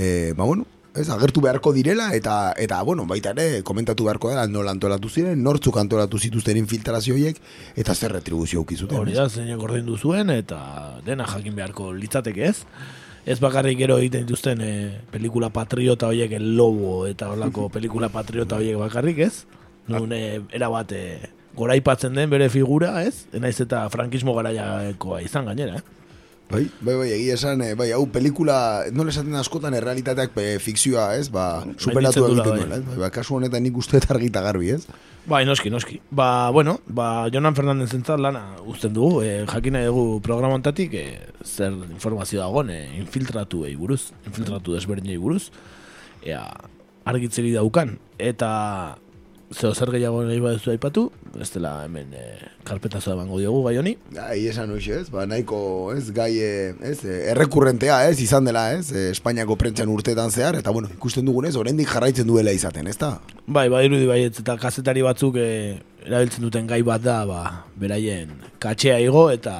e, ba, bueno, ez, agertu beharko direla, eta, eta bueno, baita ere, komentatu beharko dela, nola antolatu ziren, nortzuk antolatu zituzten infiltrazio horiek, eta zer retribuzio ukizuten. Hori da, zeinak ordaindu zuen, eta dena jakin beharko litzateke ez. Ez bakarrik gero egiten dituzten e, pelikula patriota horiek, el lobo, eta holako pelikula patriota horiek bakarrik ez. Nun e, erabat e, goraipatzen den bere figura, ez? Naiz eta frankismo garaiakoa izan gainera, eh? Bai, bai, bai, egia esan, eh, bai, hau pelikula, nola esaten askotan errealitateak eh, fikzioa, ez, ba, superatu duela, egiten bai. duela, ez, bai, ba, kasu honetan nik uste eta argita garbi, ez? Bai, noski, noski. Ba, bueno, ba, Jonan Fernandez entzat lana uzten dugu, e, jakin nahi dugu programantatik e, zer informazio dagoen e, infiltratu buruz, infiltratu desberdinei buruz, ea, argitzeri daukan, eta zeo zer gehiago nahi baduzu aipatu, ez dela hemen e, karpetazoa emango diogu gai honi. Gai esan hoxe, ez, ba, nahiko, ez, gai, eh, ez, eh, errekurrentea, ez, izan dela, ez, eh, Espainiako prentzan urteetan zehar, eta, bueno, ikusten dugunez, oraindik jarraitzen duela izaten, ez da? Bai, bai, irudi bai, eta kazetari batzuk e, erabiltzen duten gai bat da, ba, beraien katxea igo eta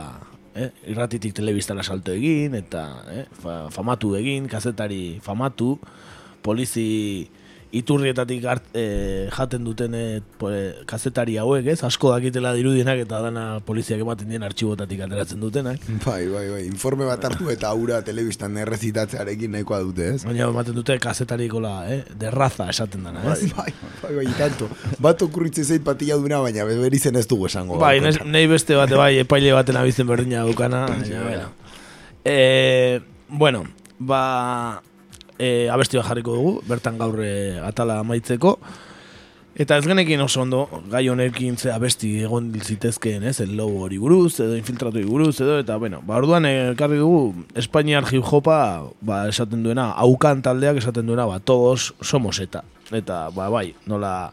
eh, irratitik telebistara salto egin, eta eh, fa, famatu egin, kazetari famatu, polizi iturrietatik hart, e, jaten duten e, kazetari hauek, ez? Asko dakitela dirudienak eta dana poliziak ematen dien artxibotatik ateratzen dutenak. Bai, bai, bai, informe bat hartu eta aura telebistan errezitatzearekin nahikoa dute, ez? Baina ematen dute kazetarikola, eh? derraza esaten dana, Bai, ez? bai, bai, bai, tanto. Bat okurritzen zait patilla duna, baina beri zen ez dugu esango. Bai, nahi beste bate bai, epaile baten abizen berdina dukana. baina, bueno. E, bueno, ba, e, abesti bat jarriko dugu, bertan gaur e, atala amaitzeko. Eta ez genekin oso ondo, gai honekin ze abesti egon zitezkeen, ez, el lobo hori buruz, edo infiltratu buruz, edo, eta, bueno, ba, orduan eh, ekarri dugu, Espainiar hip hopa, ba, esaten duena, aukan taldeak esaten duena, ba, todos somos eta. Eta, ba, bai, nola,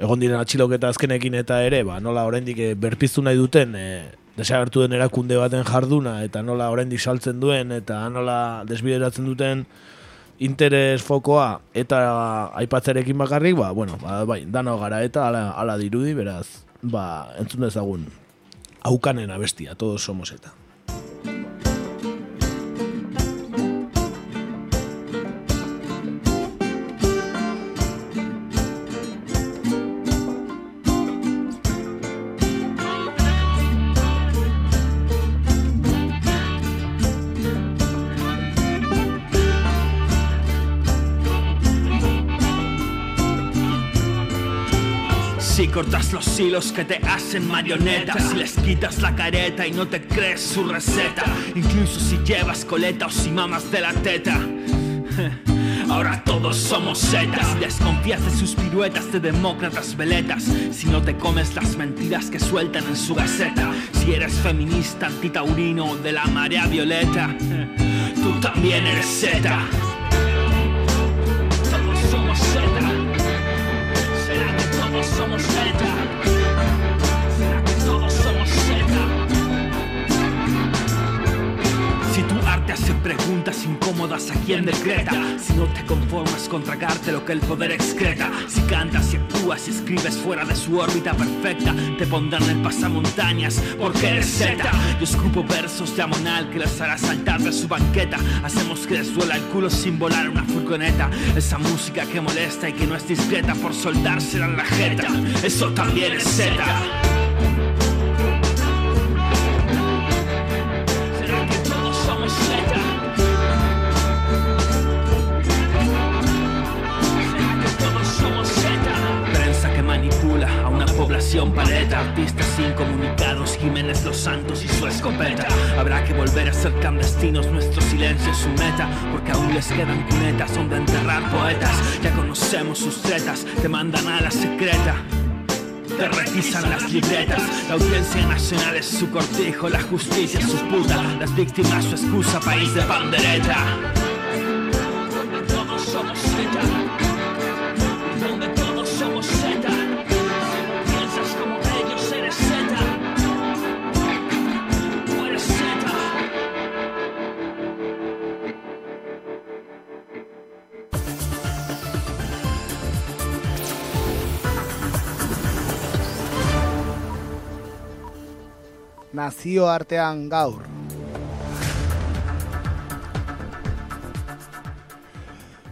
egon diren atxiloketa azkenekin eta ere, ba, nola oraindik eh, berpiztu nahi duten, e, desagertu den erakunde baten jarduna eta nola oraindik saltzen duen eta nola desbideratzen duten interes fokoa eta aipatzerekin bakarrik, ba, bueno, ba, bai, dano gara eta ala, ala dirudi, beraz, ba, entzun dezagun aukanen abestia, todos somos eta. Cortas los hilos que te hacen marionetas, si les quitas la careta y no te crees su receta, incluso si llevas coleta o si mamas de la teta. Ahora todos somos setas, desconfías de sus piruetas de demócratas veletas, si no te comes las mentiras que sueltan en su gaceta, si eres feminista, antitaurino de la marea violeta, tú también eres zeta. Que todos somos zeta? Arte hace preguntas incómodas a quien decreta Si no te conformas con tragarte lo que el poder excreta. Si cantas y actúas y escribes fuera de su órbita perfecta Te pondrán en pasamontañas porque eres zeta Yo escupo versos de amonal que les hará saltar de su banqueta. Hacemos que les duela el culo sin volar una furgoneta. Esa música que molesta y que no es discreta por soldársela en la jeta. Eso también es zeta manipula a una población paleta. Artistas incomunicados, Jiménez Los Santos y su escopeta. Habrá que volver a ser clandestinos, nuestro silencio es su meta Porque aún les quedan cunetas donde enterrar poetas. Ya conocemos sus tretas, te mandan a la secreta. Te requisan las libretas. La audiencia nacional es su cortijo, la justicia es su puta, las víctimas su excusa, país de pandereta. Todos somos nazioartean gaur.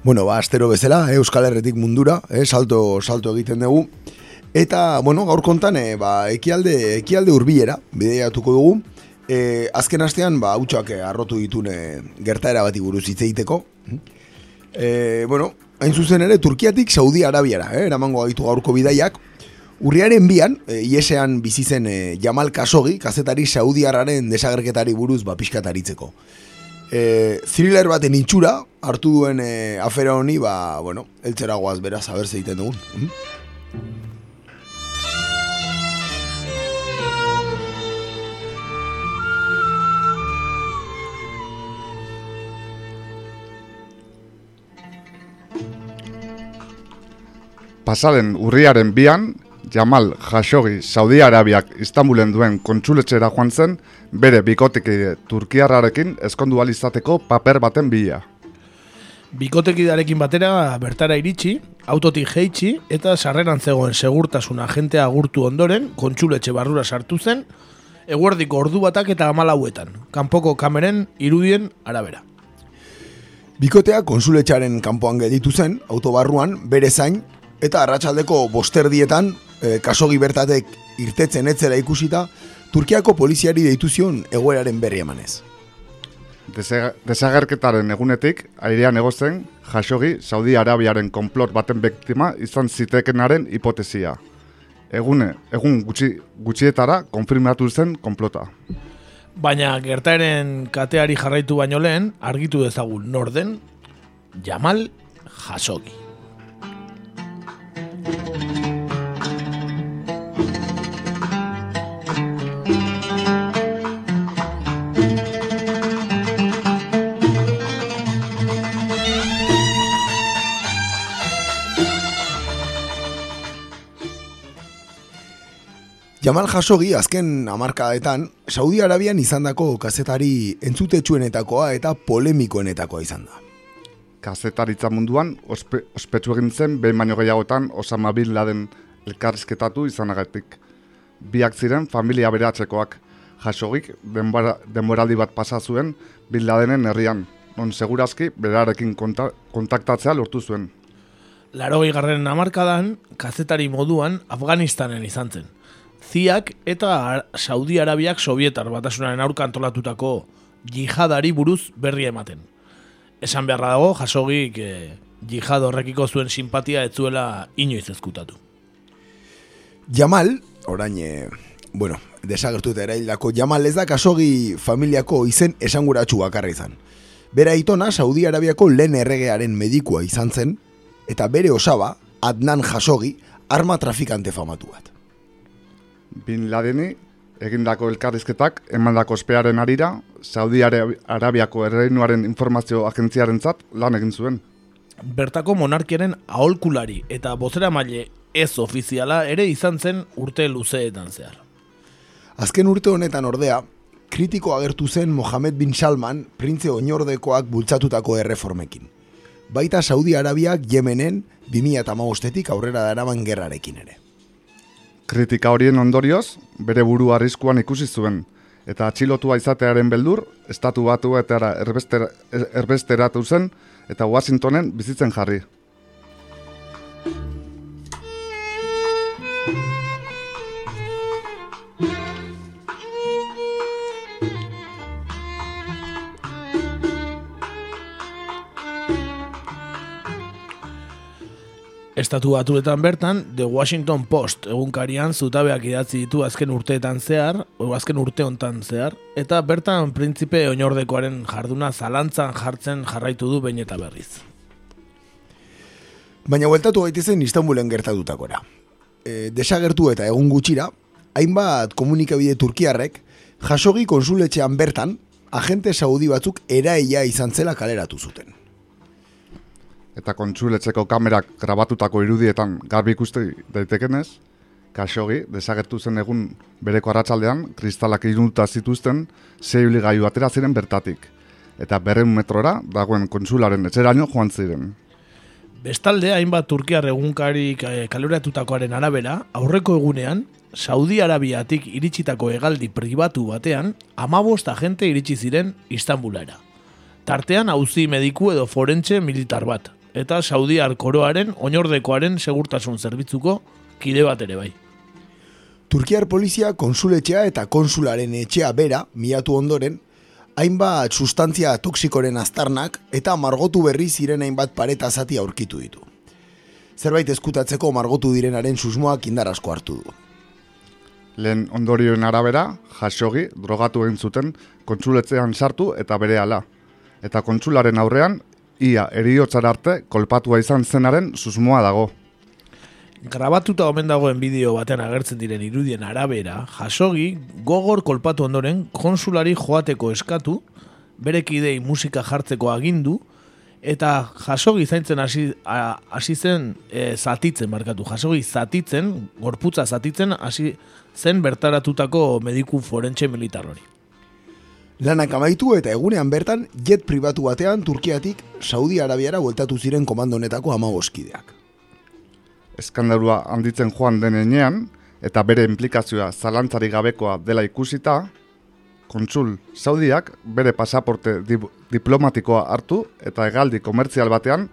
Bueno, ba, astero bezala, eh, Euskal Herretik mundura, eh, salto, salto egiten dugu. Eta, bueno, gaur kontan, eh, ba, ekialde, ekialde urbilera, bideatuko dugu. Eh, azken astean, ba, hautsak eh, arrotu ditune gertaera bati buruz hitz egiteko. Eh, bueno, hain zuzen ere, Turkiatik Saudi Arabiara, eh, eramango gaitu gaurko bidaiak. Urriaren bian, e, iesean bizi zen e, Jamal Kasogi, kazetari Saudiarraren desagerketari buruz ba, pixkataritzeko. E, thriller baten itxura, hartu duen e, afera honi, ba, bueno, eltzera goaz beraz, haber zeiten dugun. Mhm. Pasaren urriaren bian, Jamal Khashoggi Saudi Arabiak Istanbulen duen kontsuletxera joan zen, bere bikotekide Turkiarrarekin eskondu ahal izateko paper baten bila. Bikotekidarekin batera bertara iritsi, autotik jeitsi eta sarreran zegoen segurtasun agentea agurtu ondoren, kontsuletxe barrura sartu zen, eguerdiko ordu batak eta amalauetan, kanpoko kameren irudien arabera. Bikotea konsuletxaren kanpoan gelditu zen, autobarruan, bere zain, eta arratsaldeko bosterdietan, e, kasogi bertatek irtetzen etzela ikusita, Turkiako poliziari deitu zion egoeraren berri emanez. Desagerketaren egunetik, airean egozen, Khashoggi Saudi Arabiaren konplot baten biktima izan zitekenaren hipotesia. Egune, egun gutxi, gutxietara konfirmatu zen konplota. Baina gertaeren kateari jarraitu baino lehen, argitu dezagun norden, Jamal Khashoggi. Jamal Jasogi azken hamarkadetan Saudi Arabian izandako kazetari entzutetsuenetakoa eta polemikoenetakoa izan da. Kazetaritza munduan, ospe, ospetsu egin zen, behin baino gehiagotan Osama Bin Laden elkarrizketatu izanagatik. Biak ziren familia beratzekoak, jasogik denbora, denboraldi bat pasa zuen Bin Ladenen herrian, non segurazki berarekin konta, kontaktatzea lortu zuen. Larogei garren amarkadan, kazetari moduan Afganistanen izan zen. Ziak eta Saudi Arabiak Sovietar batasunaren aurka antolatutako jihadari buruz berri ematen. Esan beharra dago, jasogik eh, jihad horrekiko zuen simpatia ez zuela inoiz ezkutatu. Jamal, orain, e, bueno, desagertuta eraildako Jamal ez da kasogi familiako izen esanguratsu bakarra izan. Bera itona Saudi Arabiako lehen erregearen medikua izan zen, eta bere osaba, Adnan Jasogi, arma trafikante famatu bat. Bin Ladeni egindako elkarrizketak emandako ospearen arira, Saudi Arabi- Arabiako erreinuaren informazio agentziarentzat lan egin zuen. Bertako monarkiaren aholkulari eta bozera maile ez ofiziala ere izan zen urte luzeetan zehar. Azken urte honetan ordea, kritiko agertu zen Mohamed bin Salman printze oinordekoak bultzatutako erreformekin. Baita Saudi Arabiak Yemenen 2008-etik aurrera daraman gerrarekin ere. Kritika horien ondorioz, bere buru arriskuan ikusi zuen, eta atxilotua izatearen beldur, estatu batu eta erbestera, erbesteratu zen, eta Washingtonen bizitzen jarri. Estatu batuetan bertan, The Washington Post egunkarian zutabeak idatzi ditu azken urteetan zehar, o azken urte hontan zehar, eta bertan printzipe oinordekoaren jarduna zalantzan jartzen jarraitu du behin eta berriz. Baina bueltatu gaitezen Istanbulen gertadutakora. E, desagertu eta egun gutxira, hainbat komunikabide turkiarrek, jasogi konsuletxean bertan, agente saudi batzuk eraila izan zela kaleratu zuten. Eta kontsuletzeko kamerak grabatutako irudietan garbi ikuste daitekenez, Kasogi desagertu zen egun bereko arratsaldean kristalak irunuta zituzten sei gailu atera ziren bertatik. Eta berren metrora dagoen konsularen etxeraino joan ziren. Bestalde, hainbat Turkiar egunkarik eh, kaloratutakoaren arabera, aurreko egunean, Saudi Arabiatik iritsitako hegaldi pribatu batean, amabost agente iritsi ziren Istanbulera. Tartean auzi mediku edo forentxe militar bat, eta Saudiar koroaren oinordekoaren segurtasun zerbitzuko kide bat ere bai. Turkiar polizia konsuletxea eta konsularen etxea bera, miatu ondoren, hainbat sustantzia toksikoren aztarnak eta margotu berri ziren hainbat pareta zati aurkitu ditu. Zerbait eskutatzeko margotu direnaren susmoak indar asko hartu du. Lehen ondorioen arabera, jasogi drogatu egin zuten kontsuletzean sartu eta bere ala. Eta kontsularen aurrean, ia eriotzara arte kolpatua izan zenaren susmoa dago. Grabatuta omen dagoen bideo batean agertzen diren irudien arabera, jasogi gogor kolpatu ondoren konsulari joateko eskatu, bere kidei musika jartzeko agindu, eta jasogi zaintzen hasi hasi zen e, zatitzen markatu. Jasogi zatitzen, gorputza zatitzen hasi zen bertaratutako mediku forentxe militar hori. Lanak amaitu eta egunean bertan jet pribatu batean Turkiatik Saudi Arabiara bueltatu ziren komandonetako amagoskideak. Eskandalua handitzen joan denean eta bere implikazioa zalantzari gabekoa dela ikusita, kontsul Saudiak bere pasaporte dip diplomatikoa hartu eta hegaldi komertzial batean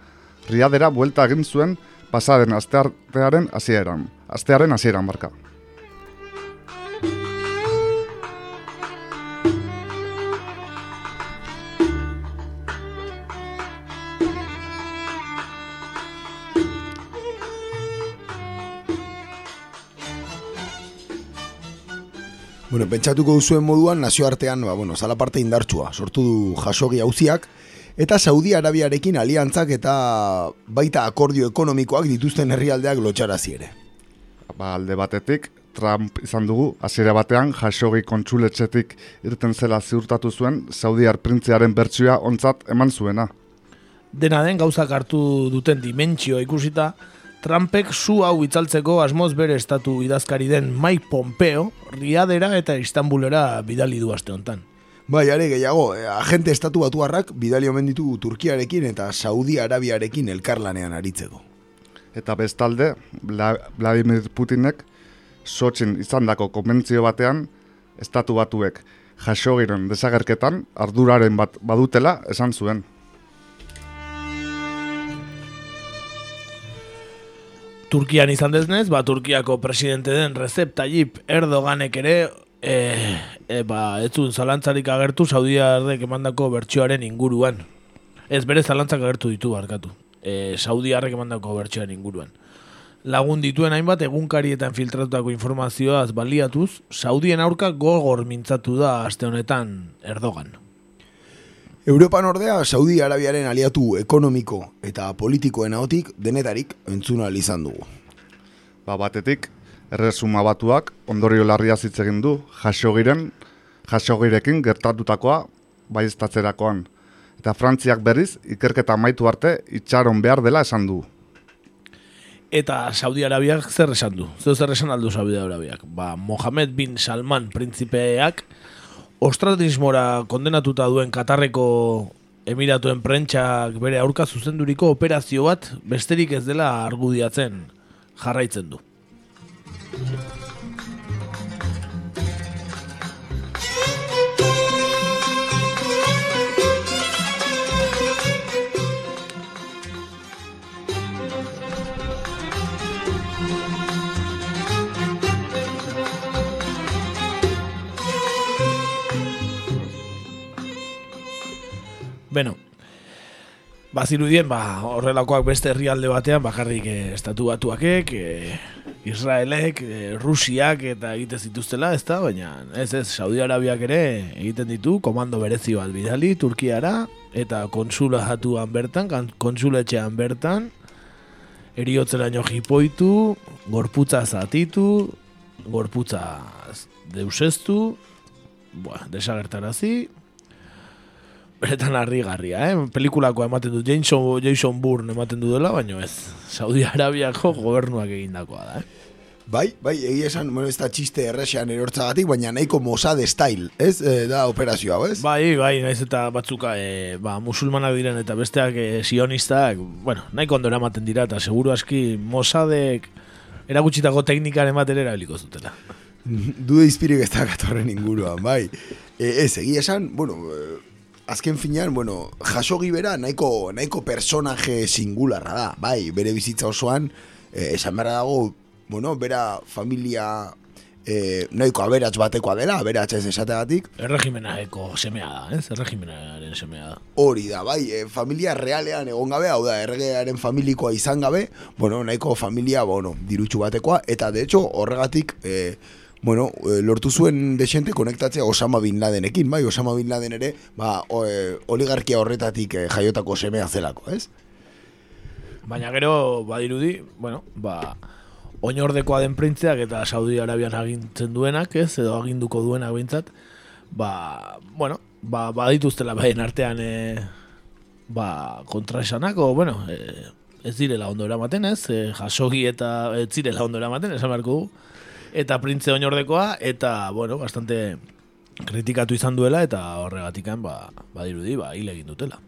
riadera buelta egin zuen pasaden asteartearen hasieran. Astearen hasieran barka. Bueno, pentsatuko duzuen moduan nazioartean, ba, bueno, zala parte indartsua, sortu du jasogi hauziak, eta Saudi Arabiarekin aliantzak eta baita akordio ekonomikoak dituzten herrialdeak lotxarazi ere. Ba, alde batetik, Trump izan dugu, hasiera batean jasogi kontsuletxetik irten zela ziurtatu zuen Saudiar printzearen bertsioa ontzat eman zuena. Dena den gauzak hartu duten dimentsioa ikusita, Trumpek zu hau itzaltzeko asmoz bere estatu idazkari den Mike Pompeo, Riadera eta Istanbulera bidali du aste hontan. Bai, are gehiago, eh, agente estatu batuarrak bidali omen ditu Turkiarekin eta Saudi Arabiarekin elkarlanean aritzeko. Eta bestalde, Vla- Vladimir Putinek Sotxin izandako konbentzio batean, estatu batuek jasogiren desagerketan arduraren bat badutela esan zuen. Turkian izan deznez, ba, Turkiako presidente den Recep Tayyip Erdoganek ere e, e, ba, ez zuen zalantzarik agertu Saudiarrek emandako bertsioaren inguruan. Ez bere zalantzak agertu ditu barkatu. E, Saudiarrek emandako bertsioaren inguruan. Lagun dituen hainbat egunkarietan filtratutako informazioaz baliatuz, Saudien aurka gogor mintzatu da aste honetan Erdogan. Europan ordea, Saudi Arabiaren aliatu ekonomiko eta politikoen ahotik denetarik entzuna izan dugu. Ba, batetik, erresuma batuak ondorio larria hitz egin du jasogiren, jasogirekin gertatutakoa baiestatzerakoan. Eta Frantziak berriz, ikerketa amaitu arte itxaron behar dela esan du. Eta Saudi Arabiak zer esan du? Zer zer esan aldu Saudi Arabiak? Ba, Mohamed bin Salman printzipeak ostratismora kondenatuta duen Katarreko Emiratuen prentxak bere aurka zuzenduriko operazio bat besterik ez dela argudiatzen jarraitzen du. Beno, bazirudien, ba, horrelakoak beste herrialde batean, bakarrik eh, estatu batuakek, eh, Israelek, eh, Rusiak eta egiten zituztela, ez da, baina ez ez, Saudi Arabiak ere egiten ditu, komando berezi bat bidali, Turkiara, eta konsula jatuan bertan, konsuletxean bertan, eriotzeraino jipoitu, gorputza zatitu, gorputza deusestu, Buah, desagertarazi, beretan harrigarria, eh? Pelikulakoa ematen du, Jason, Jason Bourne ematen du dela, baina ez, Saudi Arabiako gobernuak egindakoa da, eh? Bai, bai, egia esan, bueno, ez da txiste erresean erortzagatik, baina nahiko Mossad style, ez, e, da operazioa, ez? Bai, bai, naiz eta batzuka, e, ba, musulmanak diren eta besteak e, sionistak, bueno, nahiko ondo eramaten dira, eta seguru aski Mossadek erakutsitako teknikaren bat ere erabiliko zutela. Dude izpirik ez da gatorren inguruan, bai. E, ez, egia esan, bueno, e, azken finean, bueno, jasogi bera nahiko, nahiko personaje singularra da, bai, bere bizitza osoan, e, esan behar dago, bueno, bera familia e, nahiko aberats batekoa dela, aberats ez esategatik, Erregimenako semea da, ez? Erregimenaren semea da. hori da, bai, e, familia realean egon gabe, hau da, erregearen familikoa izan gabe, bueno, nahiko familia, bueno, dirutxu batekoa, eta de hecho, horregatik, e, bueno, e, lortu zuen desente konektatzea Osama Bin Ladenekin, bai, Osama Bin Laden ere, ba, o, e, oligarkia horretatik e, jaiotako semea zelako, ez? Baina gero, badirudi, bueno, ba, oinordekoa den printzeak eta Saudi Arabian agintzen duenak, ez, edo aginduko duenak behintzat, ba, bueno, ba, badituztela baien artean, e, ba, kontraesanak, o, bueno, e, ez direla ondo eramaten, ez, e, jasogi eta ez zirela ondo eramaten, esan beharko du, eta printze oinordekoa, eta, bueno, bastante kritikatu izan duela, eta horregatikan, ba, badirudi, ba, hile egin dutela.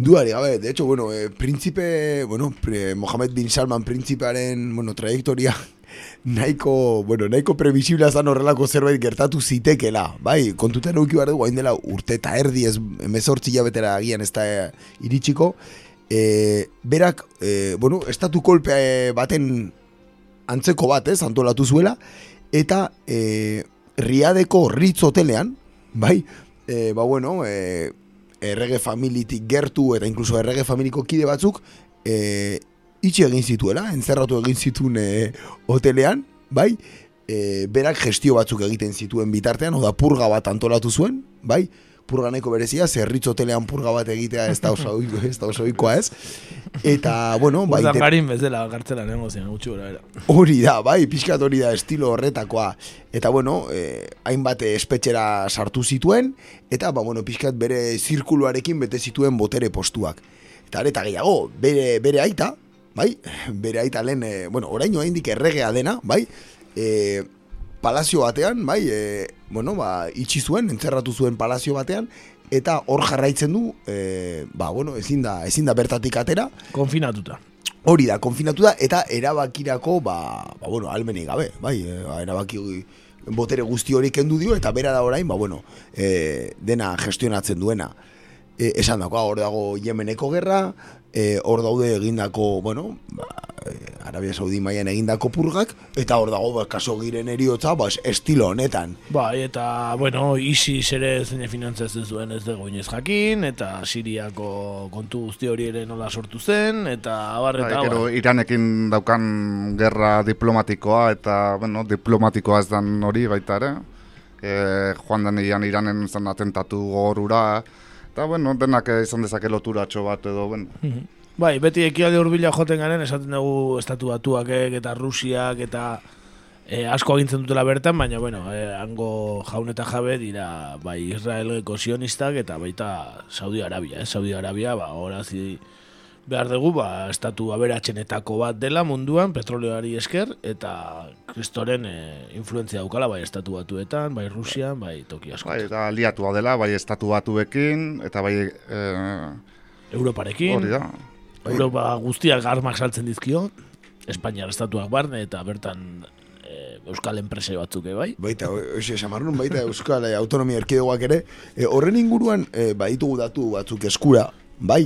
Duari, gabe, de hecho, bueno, eh, príncipe, bueno, pre, Mohamed bin Salman príncipearen, bueno, trayectoria nahiko, bueno, nahiko previsible zan horrelako zerbait gertatu zitekela, bai, kontutan euki behar dugu, hain dela urte eta erdi ez emezortzi jabetera agian ez da eh, iritsiko, eh, berak, eh, bueno, estatu kolpe eh, baten antzeko bat, ez, antolatu zuela, eta eh, Riadeko Ritz hotelean, bai, eh, ba bueno, eh, errege familitik gertu eta inkluso errege familiko kide batzuk e, itxi egin zituela, entzerratu egin zituen e, hotelean, bai, e, berak gestio batzuk egiten zituen bitartean, oda purga bat antolatu zuen, bai, purga nahiko berezia, zerritz hotelean purga bat egitea ez da oso, ohiko- ez da oso ohikoa ez, eta, bueno, bai, te- garin bezala gartzela nengo zian, gutxi gora bera. Hori da, bai, pixkat hori da estilo horretakoa. Eta bueno, eh, hainbat espetxera sartu zituen, eta ba, bueno, pixkat bere zirkuluarekin bete zituen botere postuak. Eta areta gehiago, bere, bere aita, bai, bere aita lehen, e, bueno, orain oraindik erregea dena, bai, e, palazio batean, bai, e, bueno, ba, itxi zuen, entzerratu zuen palazio batean, eta hor jarraitzen du, e, ba, bueno, ezin da, ezin da bertatik atera, Konfinatuta. hori da, konfinatu da, eta erabakirako, ba, ba bueno, almenik gabe, bai, e, ba, erabaki botere guzti hori kendu dio, eta bera da orain, ba, bueno, e, dena gestionatzen duena. E, esan dako, hor dago Yemeneko gerra, e, hor daude egindako, bueno, ba, e, Arabia Saudi mailan egindako purgak, eta hor dago, ba, kaso giren eriotza, ba, es- estilo honetan. Bai, eta, bueno, ISIS ere zein finantzatzen zuen ez dugu inoiz jakin, eta Siriako kontu guzti hori ere nola sortu zen, eta abar Bai, eta gero abar. Iranekin daukan gerra diplomatikoa eta, bueno, diplomatikoa ez dan hori baita ere. E, joan den Iranen zen atentatu gogorura, eta, bueno, denak izan dezake loturatxo bat edo, bueno. Bai, beti ekialde hurbila joten garen, esaten dugu estatu batuakek eta Rusiak eta e, asko agintzen dutela bertan, baina, bueno, e, hango jaun eta jabe dira bai Israeleko sionistak eta baita Saudi Arabia, eh? Saudi Arabia, ba, horazi behar dugu, ba, estatu aberatxenetako bat dela munduan, petroleoari esker, eta kristoren e, influentzia daukala, bai estatu batuetan, bai Rusian, bai toki asko. Bai, eta aliatua dela, bai estatu batuekin, eta bai... E, Europarekin, hori da. Europa guztiak armak saltzen dizkio, Espainiar estatuak barne, eta bertan e, Euskal enpresa batzuk ere bai. Baita, hoxe, samarrun, baita Euskal eh, Autonomia Erkidegoak ere, e, horren inguruan, e, baditugu datu batzuk eskura, bai,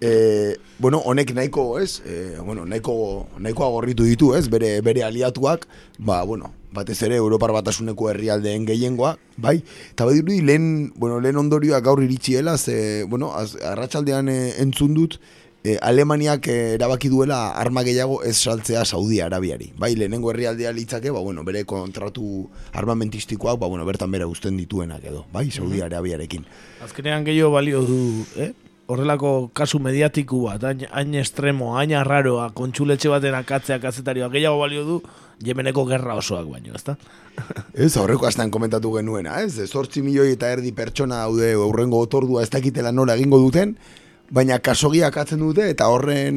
e, bueno, honek nahiko, ez, e, bueno, nahiko, nahiko agorritu ditu, ez, bere, bere aliatuak, ba, bueno, batez ere Europar batasuneko herrialdeen gehiengoa, bai, eta badirudi lehen, bueno, lehen ondorioak gaur iritziela, ze, bueno, az, arratsaldean e, entzun dut, e, Alemaniak erabaki duela arma gehiago ez saltzea Saudi Arabiari. Bai, lehenengo herrialdea litzake, ba, bueno, bere kontratu armamentistikoak, ba, bueno, bertan bera uzten dituenak edo, bai, Saudi Arabiarekin. Azkenean gehiago balio du, eh? Horrelako kasu mediatiku bat, hain, hain estremo, hain arraroa, kontsuletxe baten akatzea kazetarioa, gehiago balio du, Yemeneko gerra osoak baino, ezta? Ez, aurreko astean komentatu genuena, ez? Zortzi milioi eta erdi pertsona daude aurrengo otordua ez dakitela nola egingo duten, baina kasogiak atzen dute eta horren,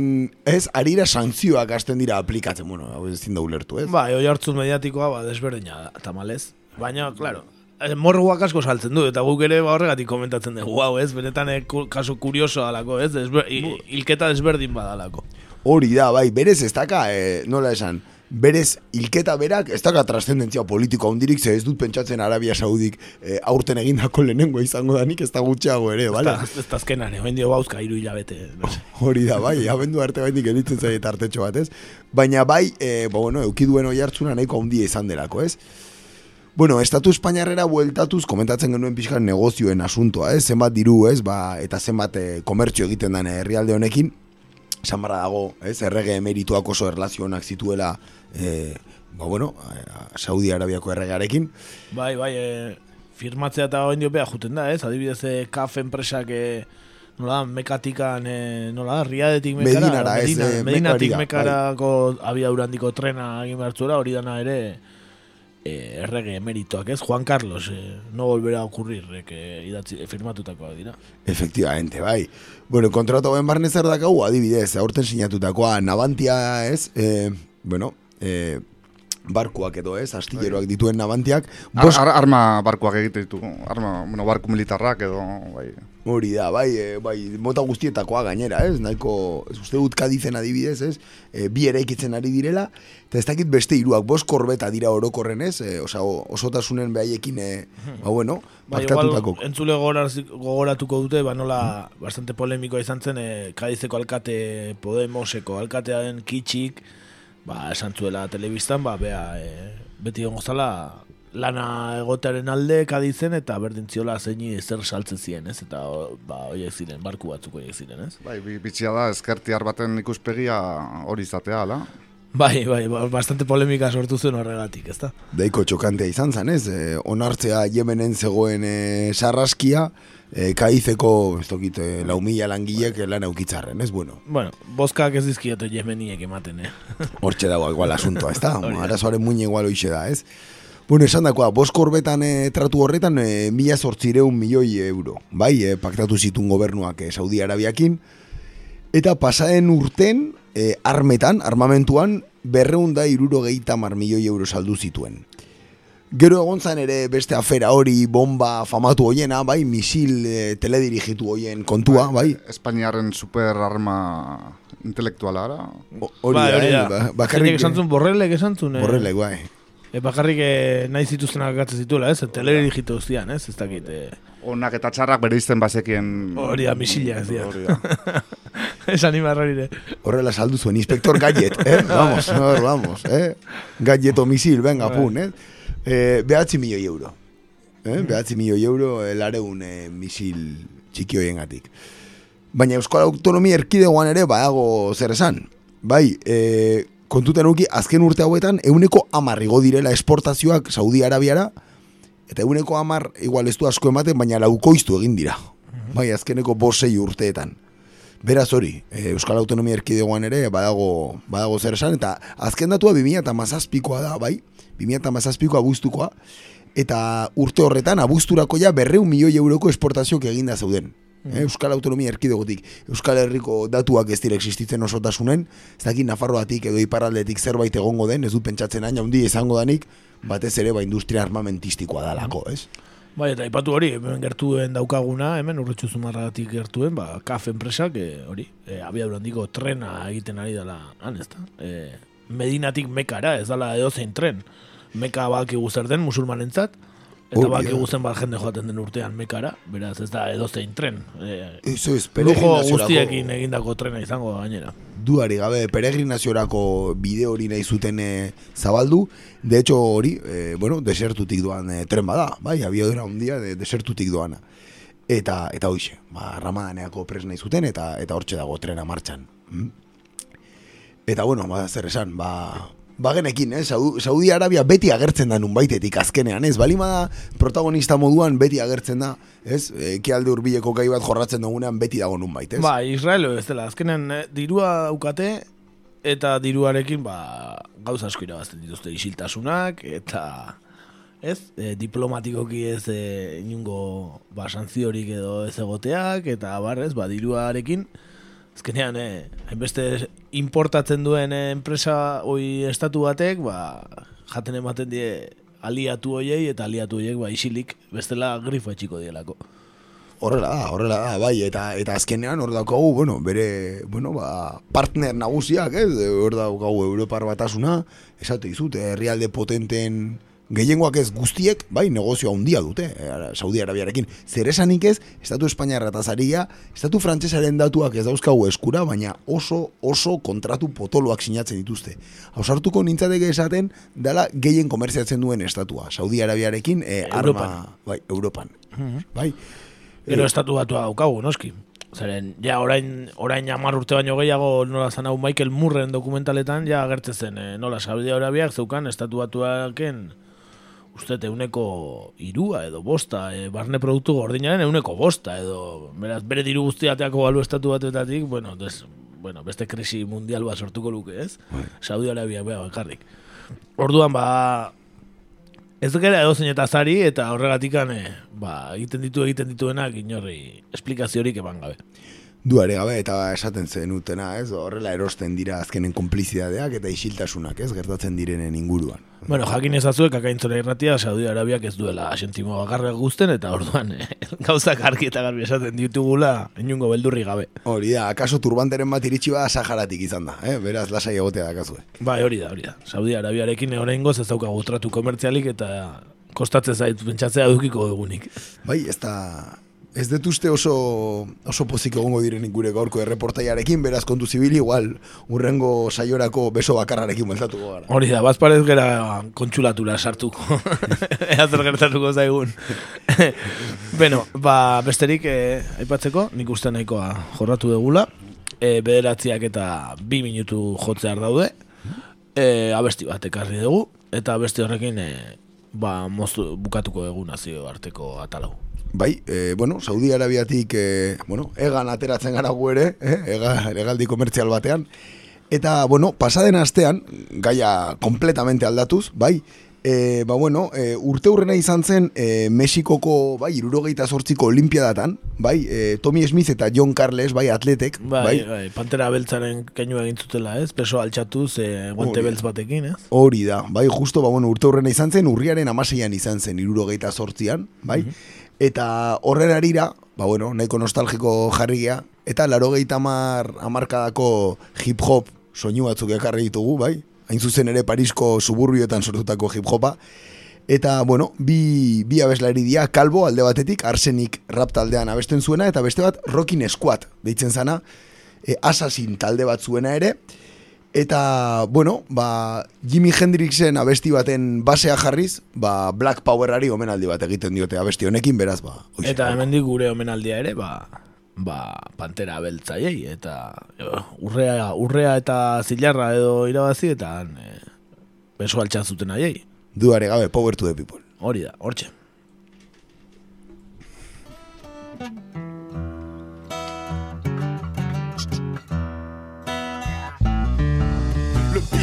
ez, arira santzioak hasten dira aplikatzen, bueno, hau ezin da ulertu, ez? Bai, oi hartzun mediatikoa, ba, desberdina tamalez. Baina, claro, eh, morruak asko saltzen du, eta guk ere ba, horregatik komentatzen dugu, hau, ez? Benetan eh, kasu kurioso alako, ez? Desber, i- hilketa desberdin badalako. Hori da, bai, berez ez daka, e, nola esan, berez hilketa berak ez daka trascendentzia politiko handirik, ze ez dut pentsatzen Arabia Saudik e, aurten egindako lehenengo izango danik ez da gutxiago ere, bala? Ez da azkenan, eh? dio bauzka hiru hilabete. Hori da, bai, abendu arte baitik editzen zaie tartetxo bat, ez? Baina bai, e, ba, bueno, eukiduen oi hartzuna nahiko handia izan delako, ez? Bueno, estatu espainiarrera bueltatuz komentatzen genuen pixkan negozioen asuntoa, ez? Zenbat diru, ez? Ba, eta zenbat e, komertzio egiten den herrialde honekin. Esan dago, ez? Errege emerituak oso erlazionak zituela, e, ba, bueno, a- Saudi Arabiako erregearekin. Bai, bai, e, firmatzea eta oin diopea juten da, ez? Adibidez, e, kaf enpresak, e, nola, mekatikan, e, nola, riadetik mekara, Medinara, ez, Medina, eh, Medinatik hori da, mekarako abiadurandiko trena egin behar hori dana ere e, errege emeritoak, ez? Juan Carlos, e, no volverá a ocurrir, e, que idatzi, e, firmatutakoak dira. Efectivamente, bai. Bueno, kontratu hauen barne zer dakau, adibidez, aurten sinatutakoa, Navantia, ez? E, bueno, e, barkuak edo ez, astilleroak dituen Navantiak, Ar, bost ar, arma barkuak egite ditu, arma, bueno, barku militarrak edo, bai. hori da, bai, e, bai, mota guztietakoa gainera, ez? Nahiko, ez uste dut kadizen adibidez, ez? E, bi eraikitzen ari direla, eta ez dakit beste hiruak bost korbeta dira orokorren, ez? E, osa, o- osotasunen behaiekin, e, ba, bueno, Bai, igual, entzule gogoratuko dute, ba nola bastante polemikoa izan zen, e, Kadizeko alkate Podemoseko alkatearen kitxik, ba, esan zuela telebistan, ba, bea, e, beti gongo zala, lana egotearen alde Kadizen, eta berdin ziola zeini zer saltzen ziren, ez? Eta, o, ba, oiek ziren, barku batzuk oiek ziren, ez? Bai, bi- bitxia da, ezkertiar baten ikuspegia hori izatea, ala? Bai, bai, ba, bastante polemika sortu zuen horregatik, ezta? Daiko txokantea izan zen, ez? E, onartzea Yemenen zegoen e, sarraskia, e, kaizeko, ez dokit, e, lau mila langilek lan aukitzarren, ez? Bueno, Bueno, bozkak ez dizkiote jemeniek ematen, eh? hortxe dago igual asuntoa, ez da? Arazoaren muine igual hoixe da, ez? Bueno, esan dakoa, bost korbetan e, tratu horretan e, mila sortzireun milioi euro, bai, e, paktatu zitun gobernuak e, Saudi Arabiakin, Eta pasaden urten, e, armetan, armamentuan, berreunda irurogeita mar milioi euro saldu zituen. Gero egon zan ere beste afera hori, bomba famatu hoiena, bai, misil e, teledirigitu hoien kontua, bai. Espainiaren superarma intelektuala ara. Hori Bai, da, hori eh, da. ba- Bakarrik zuen, borrelek esan zuen. eh, Borrelek, bai. E, bakarrik eh, nahi zituztenak agatzen zituela, ez? Teledirigitu guztian, ez? Ez dakit. Eh. Onak eta txarrak bere izten bazekien... Hori da, misilak, ez dira. Hori da. Esan imarrarire. Horrela saldu zuen, inspektor Gadget, eh? Vamos, hor, vamos, eh? Gadget o misil, venga, Bai. pun, eh? eh behatzi milioi euro. Eh? Behatzi milioi euro eh, lareun eh, misil txiki hoien gatik. Baina Euskal Autonomia erkidegoan ere badago zer esan. Bai, eh, kontutan uki, azken urte hauetan, euneko amarrigo direla esportazioak Saudi Arabiara, eta euneko amar, igual ez du asko ematen, baina laukoiztu egin dira. Bai, azkeneko bosei urteetan. Beraz hori, e, Euskal Autonomia Erkidegoan ere badago, badago zer esan, eta azken datua 2008koa da, bai? 2008ko abuztukoa, eta urte horretan abuzturako ja berreun milioi euroko esportazioak eginda zeuden. Eh, Euskal Autonomia Erkidegotik, Euskal Herriko datuak ez dira existitzen osotasunen, ez dakit Nafarroatik edo Iparraldetik zerbait egongo den, ez dut pentsatzen aina handi izango danik, batez ere ba industria armamentistikoa dalako, ez? Bai, eta ipatu hori, hemen gertuen daukaguna, hemen urretxu zumarragatik gertuen, ba, kaf enpresak, e, hori, e, abiadura handiko trena egiten ari dela, han ez da, e, Medinatik mekara, ez dala edozein tren. Meka badakigu zer den musulmanentzat, eta Hori da. badakigu zenbat jende joaten den urtean mekara, beraz ez da edozein tren. E, Eso es, lujo guztiekin egindako trena izango gainera. duari gabe peregrinaziorako bide hori nahi zuten e, zabaldu, de hecho hori, e, bueno, desertutik doan e, tren bada, bai, abiadura handia de, desertutik doana. Eta eta hoixe, ba Ramadaneako pres nahi zuten eta eta hortxe dago trena martxan. Mm? Eta bueno, ba zer esan, ba Ba genekin, eh? Saudi, Arabia beti agertzen da nunbaitetik azkenean, ez? Balima da protagonista moduan beti agertzen da, ez? Ekialde hurbileko gai bat jorratzen dugunean beti dago nunbait, ez? Ba, Israel ez dela, azkenen eh, dirua daukate eta diruarekin ba, gauza asko irabazten dituzte isiltasunak eta ez, e, diplomatikoki ez e, inungo ba, edo ez egoteak eta bar, ez, ba, diruarekin azkenean, eh, hainbeste importatzen duen eh, enpresa hoi estatu batek, ba, jaten ematen die aliatu hoiei eta aliatu hoiek ba, isilik bestela grifo etxiko dielako. Horrela da, horrela da, bai, eta eta azkenean hor daukagu, bueno, bere, bueno, ba, partner nagusiak, ez, hor daukagu Europar batasuna, esate dizut, herrialde potenten gehiengoak ez guztiek, bai, negozio handia dute, eh, Saudi Arabiarekin. Zer esanik ez, Estatu Espainiarra eta zaria, Estatu Frantsesaren datuak ez dauzkagu eskura, baina oso, oso kontratu potoloak sinatzen dituzte. Hausartuko nintzateke esaten, dala gehien komerziatzen duen estatua, Saudi Arabiarekin, eh, arma, Europan. bai, Europan. Bai, Gero estatu batua daukagu, noski. Zeren, ja, orain, orain amar urte baino gehiago nola zan hau Michael Murren dokumentaletan, ja agertzen zen, eh, nola Saudi Arabiak zeukan estatu batuaken uste euneko irua edo bosta, e, barne produktu gordinaren euneko bosta, edo beraz, bere diru guztiateako balu estatu batuetatik, bueno, des, bueno, beste krisi mundial bat sortuko luke, ez? Saudi Arabia bea bakarrik. Orduan, ba, ez gara edo eta zari, eta horregatik ba, egiten ditu egiten dituenak inorri esplikaziorik eman gabe. Duare gabe eta esaten zen utena, ez? Horrela erosten dira azkenen konplizidadeak eta isiltasunak, ez? Gertatzen direnen inguruan. Bueno, jakin ezazuek akaintzora irratia Saudi Arabiak ez duela asentimo bakarrak guzten, eta orduan eh, gauzak argi eta garbi esaten ditugula inungo beldurri gabe. Hori da, akaso turbanteren bat iritsi bada Saharatik izan da, eh? Beraz, lasai egotea dakazue. Bai, hori da, hori da. Saudi Arabiarekin oraingoz ez daukagu tratu komertzialik eta kostatzen zait pentsatzea dukiko egunik. Bai, ez da... Ez dut uste oso, oso pozik egongo direnik gure gaurko erreportaiarekin, beraz kontu zibili, igual, urrengo saiorako beso bakarrarekin bueltatuko gara. Hori da, bazparez gera kontxulatura sartuko. Ea zer gertatuko zaigun. Beno, ba, besterik eh, aipatzeko, nik uste nahikoa jorratu degula. E, bederatziak eta bi minutu jotzear daude. E, abesti bat ekarri dugu. Eta abesti horrekin e, ba, moztu, bukatuko dugu nazio arteko atalau. Bai, e, bueno, Saudi Arabiatik, e, bueno, egan ateratzen gara gu ere, eh? Ega, egaldi komertzial batean. Eta, bueno, pasaden astean, gaia kompletamente aldatuz, bai, E, ba bueno, e, urte hurrena izan zen e, Mexikoko, bai, irurogeita sortziko olimpiadatan, bai, e, Tommy Smith eta John Carles, bai, atletek, Bai, bai, bai, pantera beltzaren keinu egin zutela, ez? Peso altxatuz, e, guante beltz batekin, ez? Hori da, bai, justo, ba, bueno, urte horrena izan zen, urriaren amaseian izan zen, irurogeita sortzian, bai, eta horren arira, ba, bueno, nahiko nostalgiko jarria, eta larogeita amar, amarkadako hip-hop soinu batzuk ekarri ditugu, bai, hain zuzen ere Parisko suburbioetan sortutako hip-hopa, Eta, bueno, bi, bi abeslari dira, kalbo alde batetik, arsenik rap taldean abesten zuena, eta beste bat, rockin squad, deitzen zana, e, assassin talde bat zuena ere, Eta, bueno, ba, Jimi Hendrixen abesti baten basea jarriz, ba, Black Powerari omenaldi bat egiten diote abesti honekin, beraz, ba. hoxe. Eta hemendik gure omenaldia ere, ba, ba, pantera beltzaiei, eta jo, urrea, urrea eta zilarra edo irabazi, eta e, beso altxan zuten aiei. Duare gabe, power to the people. Hori da, hortxe.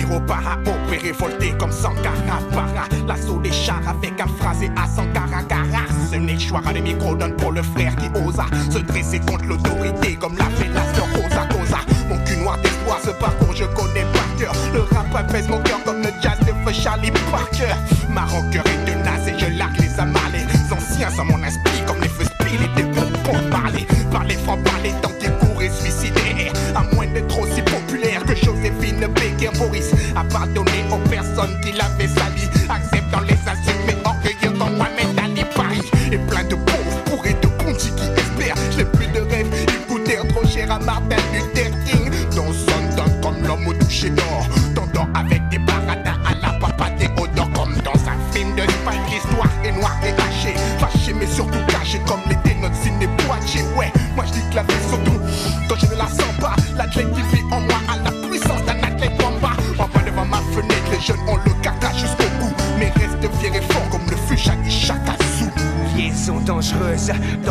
Le pyro para opéré volté comme Sankara para L'assaut des chars avec un phrasé à Sankara Gara Ce choix les micros donne pour le frère qui osa Se dresser contre l'autorité comme la de Rosa Cosa. Mon cul noir d'espoir, ce parcours je connais par cœur. Le rap apaise mon cœur comme le jazz de feu Charlie Parker. Ma rancœur est tenace et je largue les amas Les anciens sont mon esprit comme les feux groupes pour parler Parler franc parler tant qu'ils courent et suicider À moins d'être que Boris A pardonné aux personnes qui l'avaient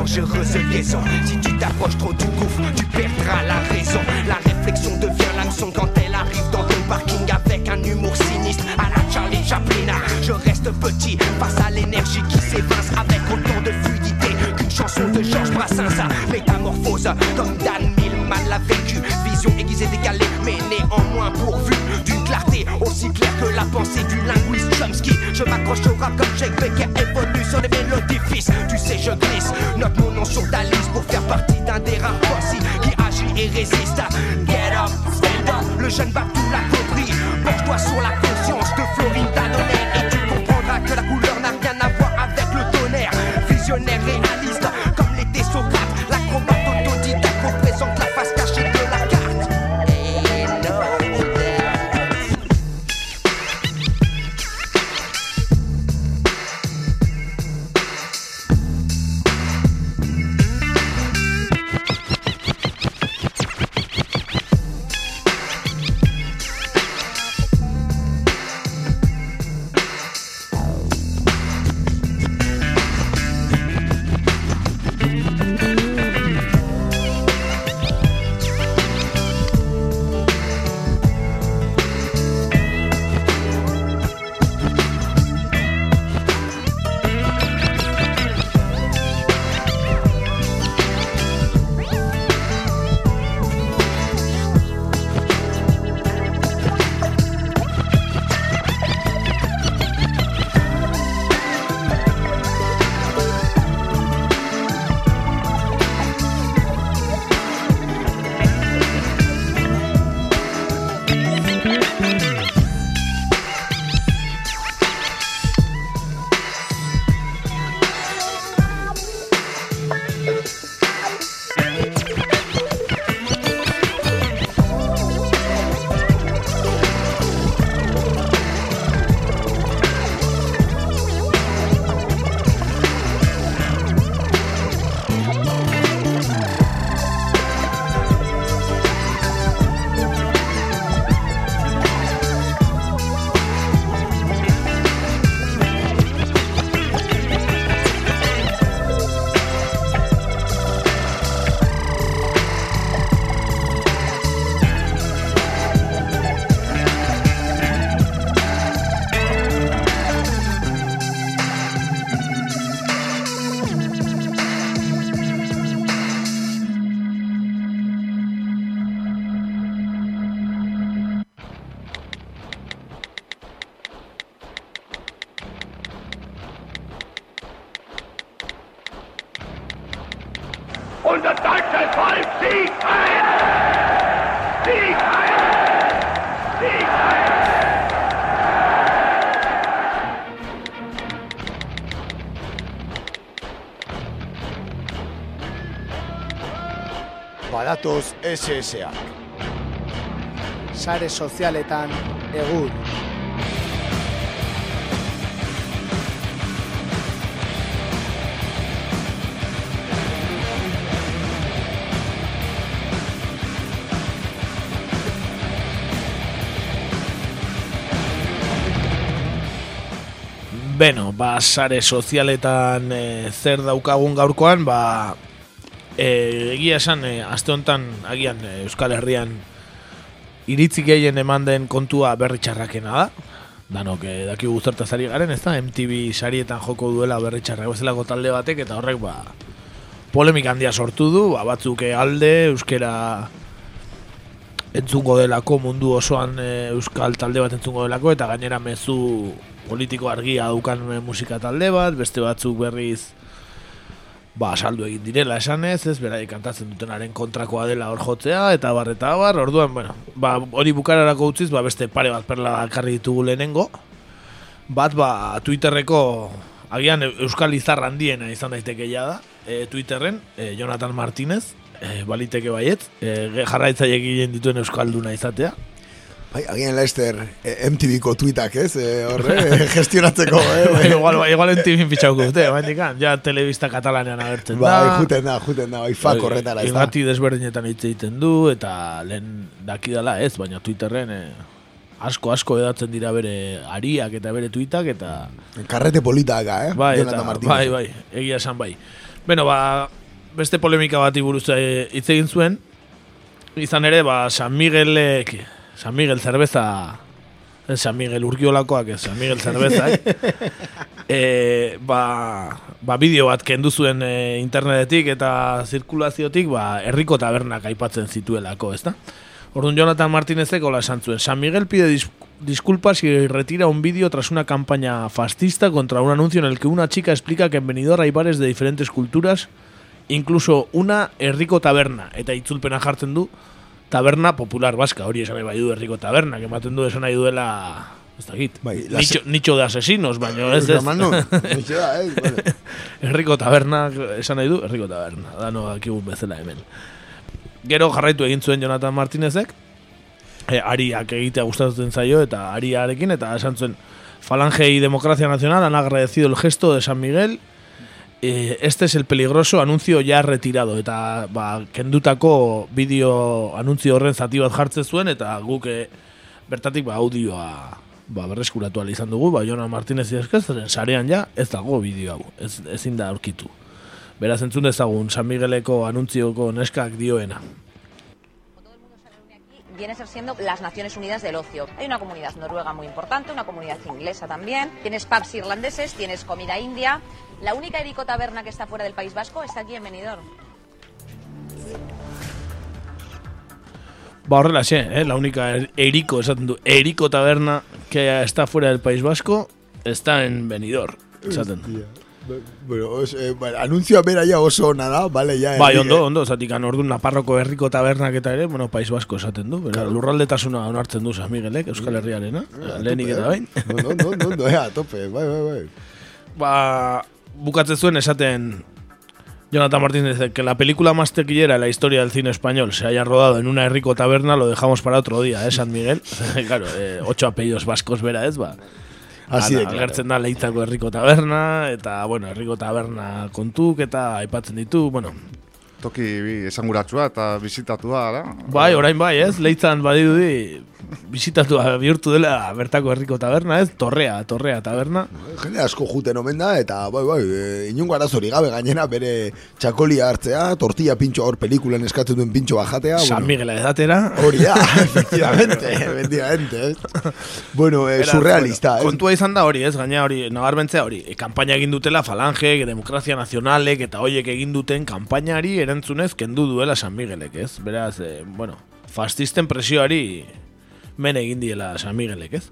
dangereuse, liaison. Si tu t'approches trop du gouffre, SSA. Sare sozialetan egur. Beno, ba, sare sozialetan e, zer daukagun gaurkoan, ba, e, egia esan, e, aste honetan, agian e, Euskal Herrian iritzi gehien eman den kontua berri txarrakena da. Danok, e, daki guztortaz ari garen, ez da, MTV sarietan joko duela berri txarrak bezalako talde batek, eta horrek, ba, polemik handia sortu du, ba, batzuk alde, euskera entzungo delako mundu osoan e, euskal talde bat entzungo delako, eta gainera mezu politiko argia daukan musika talde bat, beste batzuk berriz ba, saldu egin direla esanez, ez, berai kantatzen dutenaren kontrakoa dela hor jotzea, eta bar, eta bar, orduan, bueno, ba, hori bukararako utziz, ba, beste pare bat perla karri ditugu lehenengo, bat, ba, Twitterreko, agian Euskal Izar handiena izan daiteke ja da, e, Twitterren, e, Jonathan Martinez, e, baliteke baiet, e, jarraitzaiek egin dituen Euskalduna izatea, Bai, agian Lester eh, MTVko tuitak, ez? Eh, horre, eh, gestionatzeko, eh? Bai, igual, igual MTV pitxauko dute, baina ja telebista katalanean agertzen da. Bai, juten da, juten da, bai, fak horretara, ez da. Irrati desberdinetan hitz egiten du, eta lehen dakidala ez, baina Twitterren eh, asko asko edatzen dira bere ariak eta bere tuitak, eta... Karrete politaka, eh? Bai, eta, bai, bai, egia esan bai. Beno, ba, beste polemika bati buruz eh, hitz egin zuen, izan ere, ba, San Miguelek San Miguel Cerveza ez San Miguel Urkiolakoak ez San Miguel Cerveza e, ba, ba bideo bat kendu zuen e, internetetik eta zirkulaziotik ba, herriko tabernak aipatzen zituelako ez da Orduan Jonathan Martínezek hola esan zuen San Miguel pide dis disculpas y retira un vídeo tras una campaña fascista contra un anuncio en el que una chica explica que en Benidorm hay bares de diferentes culturas incluso una herriko taberna eta itzulpena jartzen du taberna popular vasca, hori esan bai du herriko taberna, que ematen du esan nahi duela ez dakit, bai, nicho, nicho de asesinos, baina ez ez. eh, herriko taberna, esan nahi du, herriko taberna, dano akigun bezala hemen. Gero jarraitu egin zuen Jonathan Martinezek, e, ariak egitea gustatzen zaio, eta ariarekin, eta esan zuen, Falange y Democracia Nacional han agradecido el gesto de San Miguel eh, este es el peligroso anuncio ya retirado eta ba, kendutako bideo anuntzio horren zati bat jartzen zuen eta guk eh, bertatik ba, audioa ba, berreskuratu izan dugu, ba, Jona Martinez idazkezaren sarean ja ez dago bideo hau, ez, ezin da aurkitu. Beraz entzun dezagun San Migueleko anuntzioko neskak dioena. Viene a ser siendo las Naciones Unidas del Ocio. Hay una comunidad noruega muy importante, una comunidad inglesa también. Tienes pubs irlandeses, tienes comida india. La única Erico Taberna que está fuera del País Vasco está aquí en Benidorm. Ba horrela xe, eh? la única Eriko, esaten du, Eriko Taberna que está fuera del País Vasco está en Benidorm, esaten. Bueno, es, eh, bueno, anuntzioa bera ja oso ona da, vale, ja. Bai, ondo, ondo, zatik orduan Naparroko herriko tabernak eta ere, bueno, País Basko esaten du, bera, Claro. lurraldetasuna onartzen du San Miguelek, Euskal Herriarena, Eh, lehenik tope, eta bain. eh. Ondo, ondo, ondo, ondo, eh, a tope, bai, bai, bai. Ba, bukatzen zuen esaten Jonathan Martínez dice que la película más tequillera en la historia del cine español se haya rodado en una herriko taberna, lo dejamos para otro día, ¿eh, San Miguel? claro, eh, ocho apellidos vascos bera ez, ba. Así de Ana, claro. Agertzen da leitzako herriko taberna, eta, bueno, herriko taberna kontuk, eta aipatzen ditu, bueno, Toki esanguratsua eta bizitatua, da? Bai, orain bai, ez? Leitzan badirudi bisitatu bihurtu dela bertako herriko taberna, ez? Torrea, torrea taberna. Jende asko juten omen da, eta bai, bai, e, inungo arazori gabe gainera bere txakolia hartzea, tortilla pintxo hor pelikulan eskatzen duen pintxo bajatea. San Miguel edatera. Hori da, efectivamente, efectivamente, ez? Bueno, eh, Beraz, surrealista, bueno, ez? Kontua izan da hori, ez? Gaina hori, nabarmentzea hori. E, kampaina egin dutela Falange, Demokrazia Nazionalek eta hoiek egin duten kanpainari erantzunez kendu duela San Miguelek, ez? Beraz, eh, bueno, fascisten presioari men egin diela San Miguelek, ez?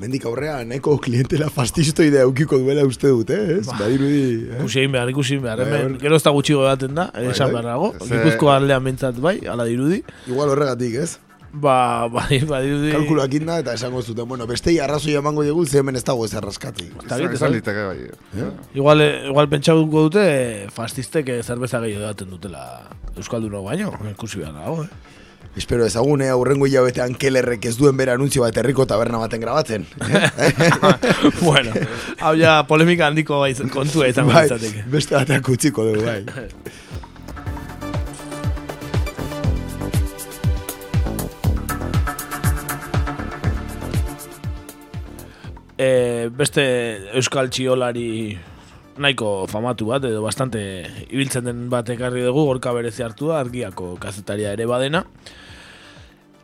Mendik aurrea nahiko klientela fastistoidea eukiko duela uste dut, eh? Ez? Ba. Badirudi, eh? Ikusi egin behar, ikusi egin behar. Bai, Hemen, bai. gero ez da gutxi godaten da, esan bai. beharrago. Gipuzko aldean bintzat bai, ala dirudi. Igual horregatik, ez? Ba, bai, bai dirudi. Kalkuloak inda eta esango zuten, bueno, bestei arrazoi emango dugu, ze hemen ez dago ez Izan dakit. liteke bai. Igual, eh, igual pentsatuko dute eh, fastistek eh, zerbeza gehiago daten dutela Euskaldunok baino, ikusi behar dago, eh? Espero ezagun, eh, aurrengo hilabetean Kellerrek ez duen bera anuntzio bat herriko taberna baten grabatzen. bueno, hau ja polemika handiko gaiz- kontua izango bai, beste bateak utziko dugu, bai. e, beste euskal txiolari nahiko famatu bat, edo bastante ibiltzen den bat ekarri dugu, gorka berezi hartu da, argiako kazetaria ere badena.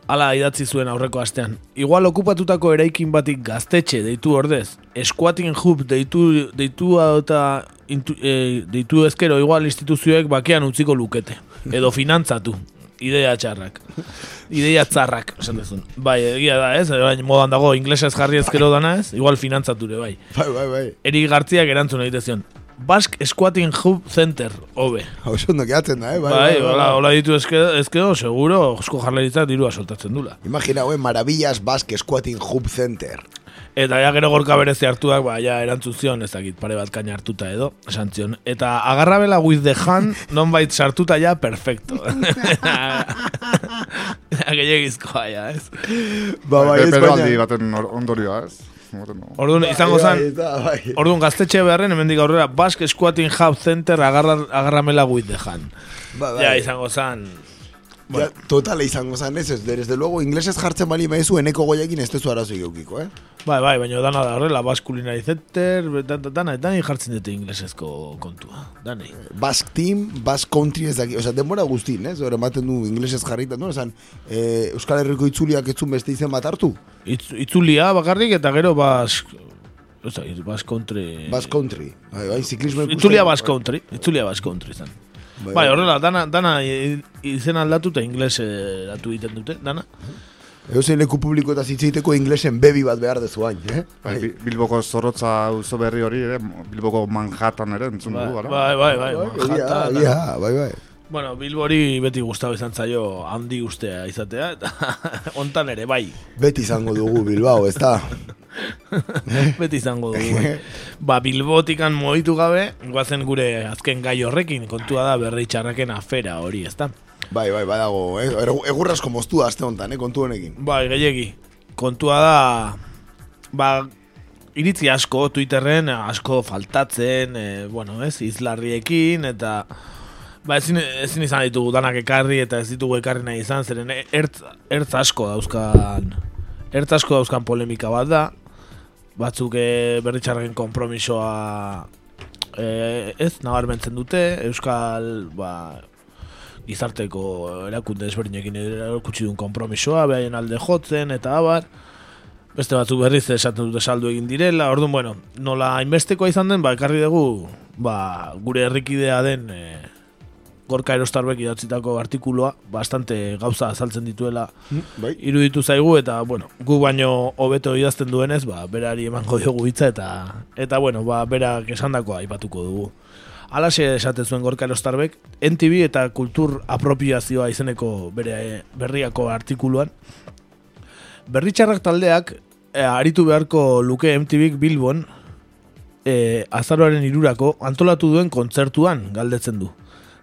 Hala idatzi zuen aurreko astean. Igual okupatutako eraikin batik gaztetxe deitu ordez, eskuatin hub deitu, deitu eta intu, e, deitu ezkero igual instituzioek bakean utziko lukete. Edo finantzatu. Idea txarrak. Ideia txarrak, esan dezun. Bai, egia da, ez? Baina modan dago, inglesez jarri ezkero dana, ez? Igual finantzature, bai. Bai, bai, bai. Eri gartziak erantzun egite zion. Basque Squatting Hub Center, hobe. Hau ondo gehatzen da, eh? Bai, bai, hola, hola ditu ezkero, ezkero, seguro, Eusko Jarlaritza dirua soltatzen dula. Imagina, eh, Maravillas Basque Squatting Hub Center. Eta ja gero gorka berezi hartuak, ba, ja erantzun zion, ez dakit, pare bat kaina hartuta edo, esan zion. Eta agarrabela with the hand, nonbait sartuta ja, perfecto. Gehiagizkoa, ja, ez? Ba, bai, ez Pero baina- aldi baten or- ondorioa, ez? Orduan, izango Bai, zen, bai, bai. orduan gaztetxe beharren, hemendik aurrera, Basque Squatting Hub Center agarra, agarramela with the hand. Ba, bai. Ja, izango zen, Ja, totala izango zan ez, ez, desde luego, inglesez jartzen bali maizu, eneko goiekin ez tezu arazo geukiko, eh? Bai, bai, baina dana da horrela, Basque Culinary Center, dana, dana, dana jartzen dute inglesezko kontua. Dani. Basque Team, Basque Country ez daki, osea, denbora guztin, ez? Hor ematen du inglesez jarritan, no? Esan, eh, Euskal Herriko itzuliak etzun beste izen bat hartu? Itz, itzulia bakarrik eta gero Basque... Oza, Basque Country... Basque Country. Bai, bai, ziklismo Itzulia Basque Country, itzulia Basque Country zen. Bai, Bai, horrela, dana, dana izen aldatu eta inglese datu egiten dute, dana. Eusen leku publiko eta zitzeiteko inglesen bebi bat behar dezu hain, eh? Bai, Bi- Bilboko zorrotza auzo berri hori ere, Bilboko Manhattan ere entzun Bai, dugu, ara? bai, bai, bai, Manhattan, egia, bai, bai. Bueno, Bilbori beti gustatu izan zaio handi ustea izatea, eta hontan ere, bai. Beti izango dugu Bilbao, ez da? Beti izango dugu. bai. ba, Bilbotikan moitu gabe, guazen gure azken gai horrekin, kontua da berri txarraken afera hori, ezta? Bai, bai, badago, eh? Egu- Egurrasko moztu da aste honetan, eh? Kontu honekin. Bai, gehiegi. Kontua da, ba, iritzi asko, Twitterren asko faltatzen, e, bueno, ez, izlarriekin, eta ba, ezin, ezin izan ditugu danak ekarri, eta ez ditugu ekarri nahi izan, zeren e, ertz, ertz asko dauzkan, ertz asko dauzkan polemika bat da, batzuk e, berritxarren kompromisoa e, ez, nabarmentzen dute, Euskal, ba, gizarteko erakunde desberdinekin erakutsi duen kompromisoa, behaien alde jotzen, eta abar. Beste batzuk berriz esaten dute saldu egin direla, orduan, bueno, nola hainbestekoa izan den, ba, ekarri dugu, ba, gure herrikidea den e, Gorka Erostarbek idatzitako artikuloa, bastante gauza azaltzen dituela bai. iruditu zaigu, eta, bueno, gu baino hobeto idazten duenez, ba, berari emango diogu hitza, eta, eta bueno, ba, berak esandakoa aipatuko dugu. Alaxe esaten zuen Gorka Erostarbek, NTV eta kultur apropiazioa izeneko bere berriako artikuluan. Berritxarrak taldeak e, aritu beharko luke MTVk Bilbon e, azaroaren irurako antolatu duen kontzertuan galdetzen du.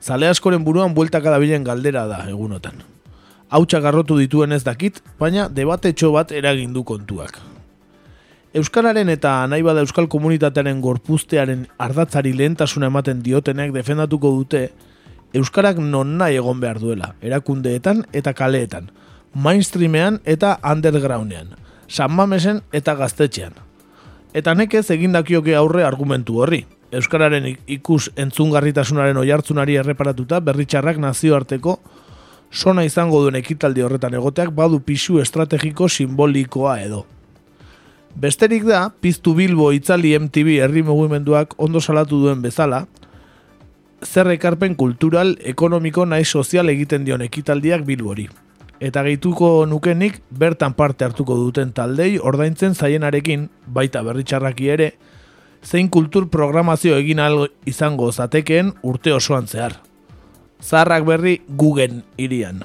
Zale askoren buruan bueltaka dabilen galdera da egunotan. Hautsa garrotu dituen ez dakit, baina debatetxo bat eragin du kontuak. Euskararen eta nahi bada euskal komunitatearen gorpuztearen ardatzari lehentasuna ematen diotenek defendatuko dute Euskarak non nahi egon behar duela, erakundeetan eta kaleetan, mainstreamean eta undergroundean, San Mamesen eta gaztetxean. Eta nekez egindakioke aurre argumentu horri. Euskararen ik- ikus entzungarritasunaren oihartzunari erreparatuta berritxarrak nazioarteko sona izango duen ekitaldi horretan egoteak badu pisu estrategiko simbolikoa edo. Besterik da, piztu Bilbo itzali MTV herri mugimenduak ondo salatu duen bezala, zer ekarpen kultural, ekonomiko nahi sozial egiten dion ekitaldiak Bilbori. Eta gehituko nukenik bertan parte hartuko duten taldei ordaintzen zaienarekin, baita berritxarraki ere, zein kultur programazio egin ahal izango zatekeen urte osoan zehar. Zaharrak berri Gugen irian.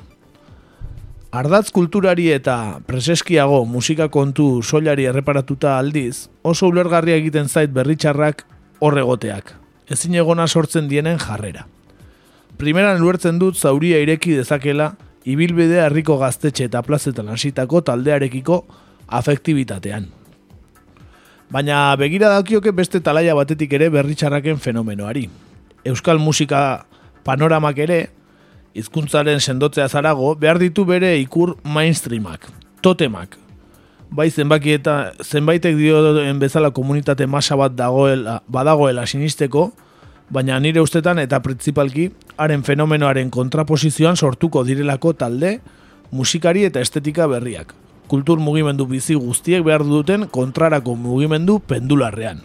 Ardatz kulturari eta preseskiago musika kontu soilari erreparatuta aldiz, oso ulergarria egiten zait berritxarrak horregoteak, ezin egona sortzen dienen jarrera. Primeran ulertzen dut zauria ireki dezakela, ibilbidea herriko gaztetxe eta plazetan hasitako taldearekiko afektibitatean. Baina begira dakioke beste talaia batetik ere berritxarraken fenomenoari. Euskal musika panoramak ere, hizkuntzaren sendotzea zarago, behar ditu bere ikur mainstreamak, totemak. Bai zenbaki eta zenbaitek dioen bezala komunitate masa bat dagoela, badagoela sinisteko, baina nire ustetan eta printzipalki haren fenomenoaren kontraposizioan sortuko direlako talde, musikari eta estetika berriak. Kultur mugimendu bizi guztiek behar duten kontrarako mugimendu pendularrean.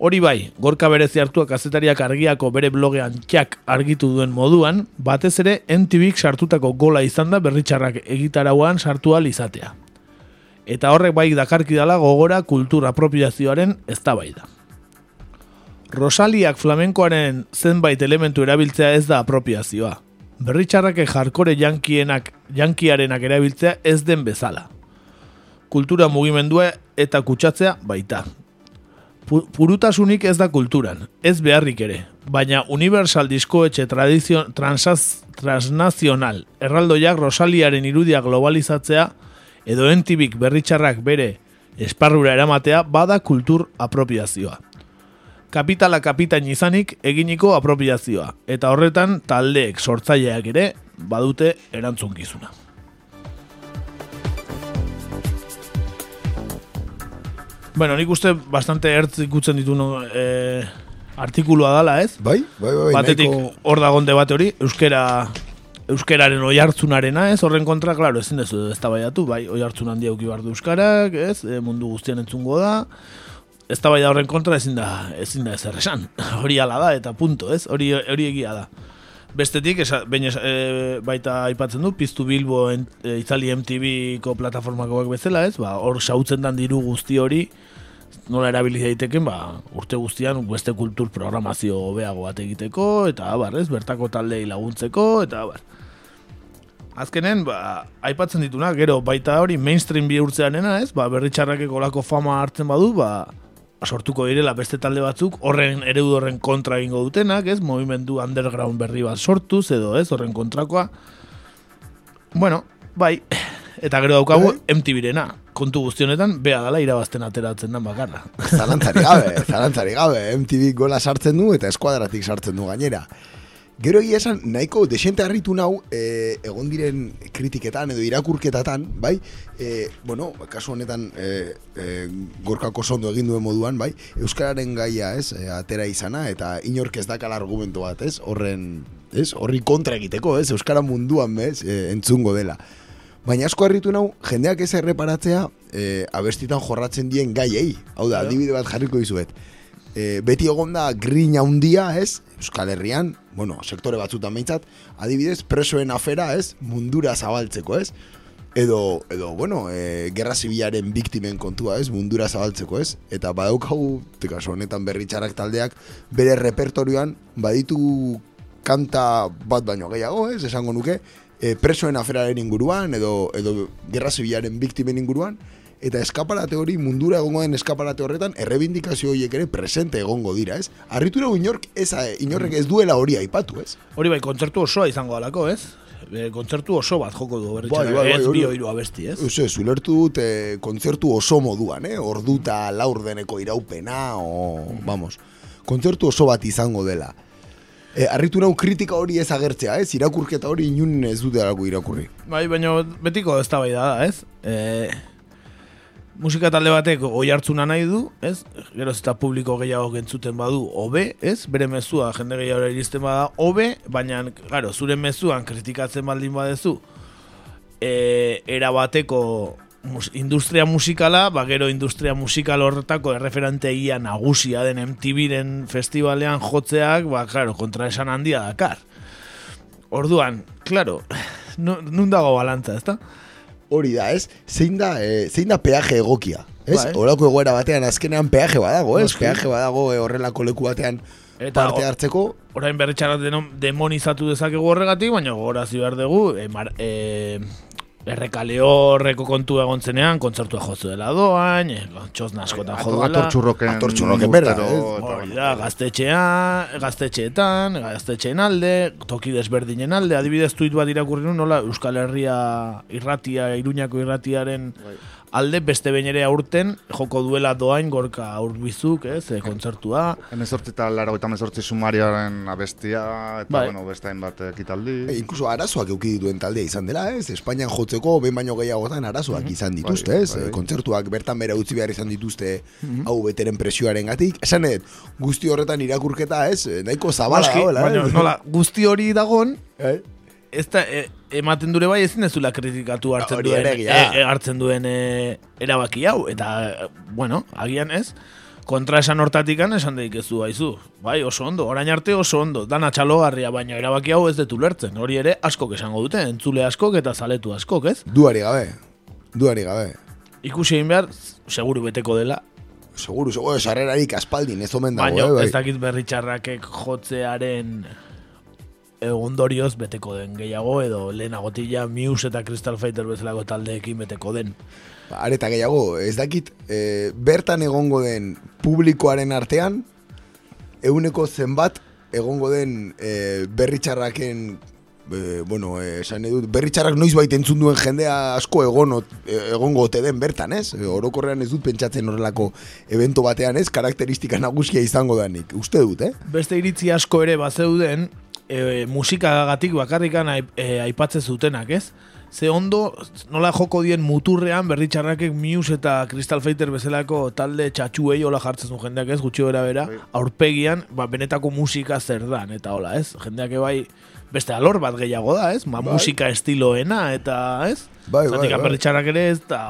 Hori bai, gorka berezi hartuak azetariak argiako bere blogean txak argitu duen moduan, batez ere NTVik sartutako gola izan da berritxarrak egitarauan sartu izatea. Eta horrek bai dakarki dala gogora kultur apropiazioaren eztabaida. Rosaliak flamenkoaren zenbait elementu erabiltzea ez da apropiazioa. Berritxarrake jarkore jankienak, jankiarenak erabiltzea ez den bezala. Kultura mugimendua eta kutsatzea baita. Pu- Purutasunik ez da kulturan, ez beharrik ere, baina Universal Diskoetxe transaz, transnazional erraldoiak Rosaliaren irudia globalizatzea edo entibik berritxarrak bere esparrura eramatea bada kultur apropiazioa kapitala kapitain izanik eginiko apropiazioa, eta horretan taldeek sortzaileak ere badute erantzunkizuna. Bueno, nik uste bastante ertz ikutzen ditu no, eh, artikulua dala, ez? Bai, bai, bai. Batetik nahiko- hor dagon debate hori, euskera euskeraren oihartzunarena, ez? Horren kontra, claro, ezin dezu eztabaidatu, bai, oihartzun handia eduki du euskarak, ez? E, mundu guztian entzungo da. Eztabaida horren kontra ezin da, ezin da ezer esan. Hori hala da eta punto, ez? Hori hori egia da. Bestetik, esa, baina esa- e, baita aipatzen du, piztu Bilbo en, e, Itzali MTV-ko plataformakoak bezala, ez? Ba, hor sautzen dan diru guzti hori, nola erabili daiteken, ba, urte guztian beste kultur programazio hobeago bat egiteko, eta abar, ez? Bertako taldei laguntzeko, eta abar. Azkenen, ba, aipatzen dituna, gero baita hori mainstream bihurtzeanena, ez? Ba, berritxarrakeko olako fama hartzen badu, ba, sortuko direla beste talde batzuk, horren eredu horren kontra egingo dutenak, ez? Movimendu underground berri bat sortuz, edo ez? Horren kontrakoa. Bueno, bai, eta gero daukagu MTV-rena. Kontu guztionetan, bea dala irabazten ateratzen dan bakarra. Zalantzari gabe, zalantzari gabe. MTV gola sartzen du eta eskuadratik sartzen du gainera. Gero egia esan, nahiko desente harritu nau, e, egon diren kritiketan edo irakurketatan, bai? E, bueno, kasu honetan, e, e, gorkako sondo egin duen moduan, bai? Euskararen gaia, ez? E, atera izana, eta inork ez dakala argumento bat, ez? Horren, ez? Horri kontra egiteko, ez? Euskara munduan, bez? E, entzungo dela. Baina asko harritu nau, jendeak ez erreparatzea e, abestitan jorratzen dien gaiei. Hau da, adibide bat jarriko dizuet. E, beti egon da grina handia, ez? Euskal Herrian, bueno, sektore batzutan behintzat, adibidez, presoen afera, ez? Mundura zabaltzeko, ez? Edo, edo bueno, e, gerra zibilaren biktimen kontua, ez? Mundura zabaltzeko, ez? Eta badaukagu, kasu honetan berritxarak taldeak, bere repertorioan baditu kanta bat baino gehiago, ez? Esango nuke, e, presoen aferaren inguruan, edo, edo gerra zibilaren biktimen inguruan, eta eskaparate hori mundura egongo den eskaparate horretan errebindikazio horiek ere presente egongo dira, ez? Arritu nago inork ez, inorrek ez duela hori aipatu, ez? Hori bai, kontzertu osoa izango dalako, ez? E, kontzertu oso bat joko du berritxarrak, Bai, bai, bai, ez hori- bi hiru abesti, ez? Ez, ez, ulertu dut eh, kontzertu oso moduan, eh? Orduta laurdeneko iraupena, o, vamos, kontzertu oso bat izango dela. E, arritu nau kritika hori ez agertzea, ez? Irakurketa hori inun ez dute irakurri. Bai, baina betiko ez da da, ez? E, musika talde batek oi hartzuna nahi du, ez? Geroz eta publiko gehiago entzuten badu, hobe, ez? Bere mezua jende gehiago iristen bada, hobe, baina, claro, zure mezuan kritikatzen baldin badezu, e, era bateko mus, industria musikala, ba gero industria musikal horretako erreferenteia nagusia den MTV-ren festivalean jotzeak, ba, claro, kontra esan handia dakar. Orduan, claro, nu- nun dago balantza, ezta? Hori da, ez? Zein da, eh, zein da peaje egokia? Ez? Bai. Horako egoera batean azkenean peaje badago, ez? Noski. Peaje badago eh, horrelako leku batean Eta parte hartzeko. Orain berritxarrak denon- demonizatu dezakegu horregatik, baina gogorazi behar dugu, e, mar, e, errekale horreko kontu egon zenean, kontzertua jozu dela doain, e, txosna askotan jo duela. Atortxurroken Atortxurroken berra, urtero, ez? eta Hori da, gaztetxean, gaztetxeetan, gaztetxeen alde, toki desberdinen alde, adibidez tuit bat irakurri nola Euskal Herria irratia, Iruñako irratiaren alde beste behin ere aurten joko duela doain gorka aurbizuk, ez, e, kontzertua. Hemezortzi eta laro eta hemezortzi sumarioaren abestia, eta Bai. bueno, beste hainbat ekitaldi. E, inkluso arazoak euki dituen taldea izan dela, ez? Espainian jotzeko behin baino gehiagotan arazoak izan dituzte, Bai, ez? bai. E, Kontzertuak bertan bera utzi behar izan dituzte Mhm. hau beteren presioaren gatik. Esan dut, guzti horretan irakurketa, ez? Nahiko zabala dagoela, baina ez? nola, guzti hori dagon, Eh? Ez da, e, ematen dure bai ezin dezula kritikatu hartzen Hori duen, e, e, hartzen duen e, erabaki hau, eta, bueno, agian ez, kontra esan hortatikan esan daik ez du haizu. Bai, oso ondo, orain arte oso ondo, dana txalogarria, baina erabaki hau ez detu lertzen. Hori ere askok esango dute, entzule askok eta zaletu askok, ez? Duari gabe, duari gabe. Ikusi egin behar, seguru beteko dela, Seguru, seguru, sarrerarik aspaldin ez omen dago, baina eh, bai. ez dakit berritxarrakek jotzearen e, ondorioz beteko den gehiago edo lehenagotila Muse eta Crystal Fighter bezalako taldeekin beteko den. Ba, Areta gehiago, ez dakit, e, bertan egongo den publikoaren artean, euneko zenbat egongo den e, berritxarraken, e, bueno, e, esan edut, berritxarrak noiz baita entzun duen jendea asko egon, e, egongo ote den bertan, ez? E, orokorrean ez dut pentsatzen horrelako evento batean, ez? Karakteristika nagusia izango danik, uste dut, eh? Beste iritzi asko ere bazeuden e, musikagatik bakarrikan aip, e, aipatzen zutenak, ez? Ze ondo, nola joko dien muturrean berritxarrakek Muse eta Crystal Fighter bezalako talde txatxuei hola jartzen zuen jendeak ez, gutxi bera bera, aurpegian, ba, benetako musika zer dan, eta hola, ez? Jendeak bai beste alor bat gehiago da, ez? Ma, Bai. musika estiloena, eta, ez? Bai, bai, Zatik bai. berritxarrak ere ez, eta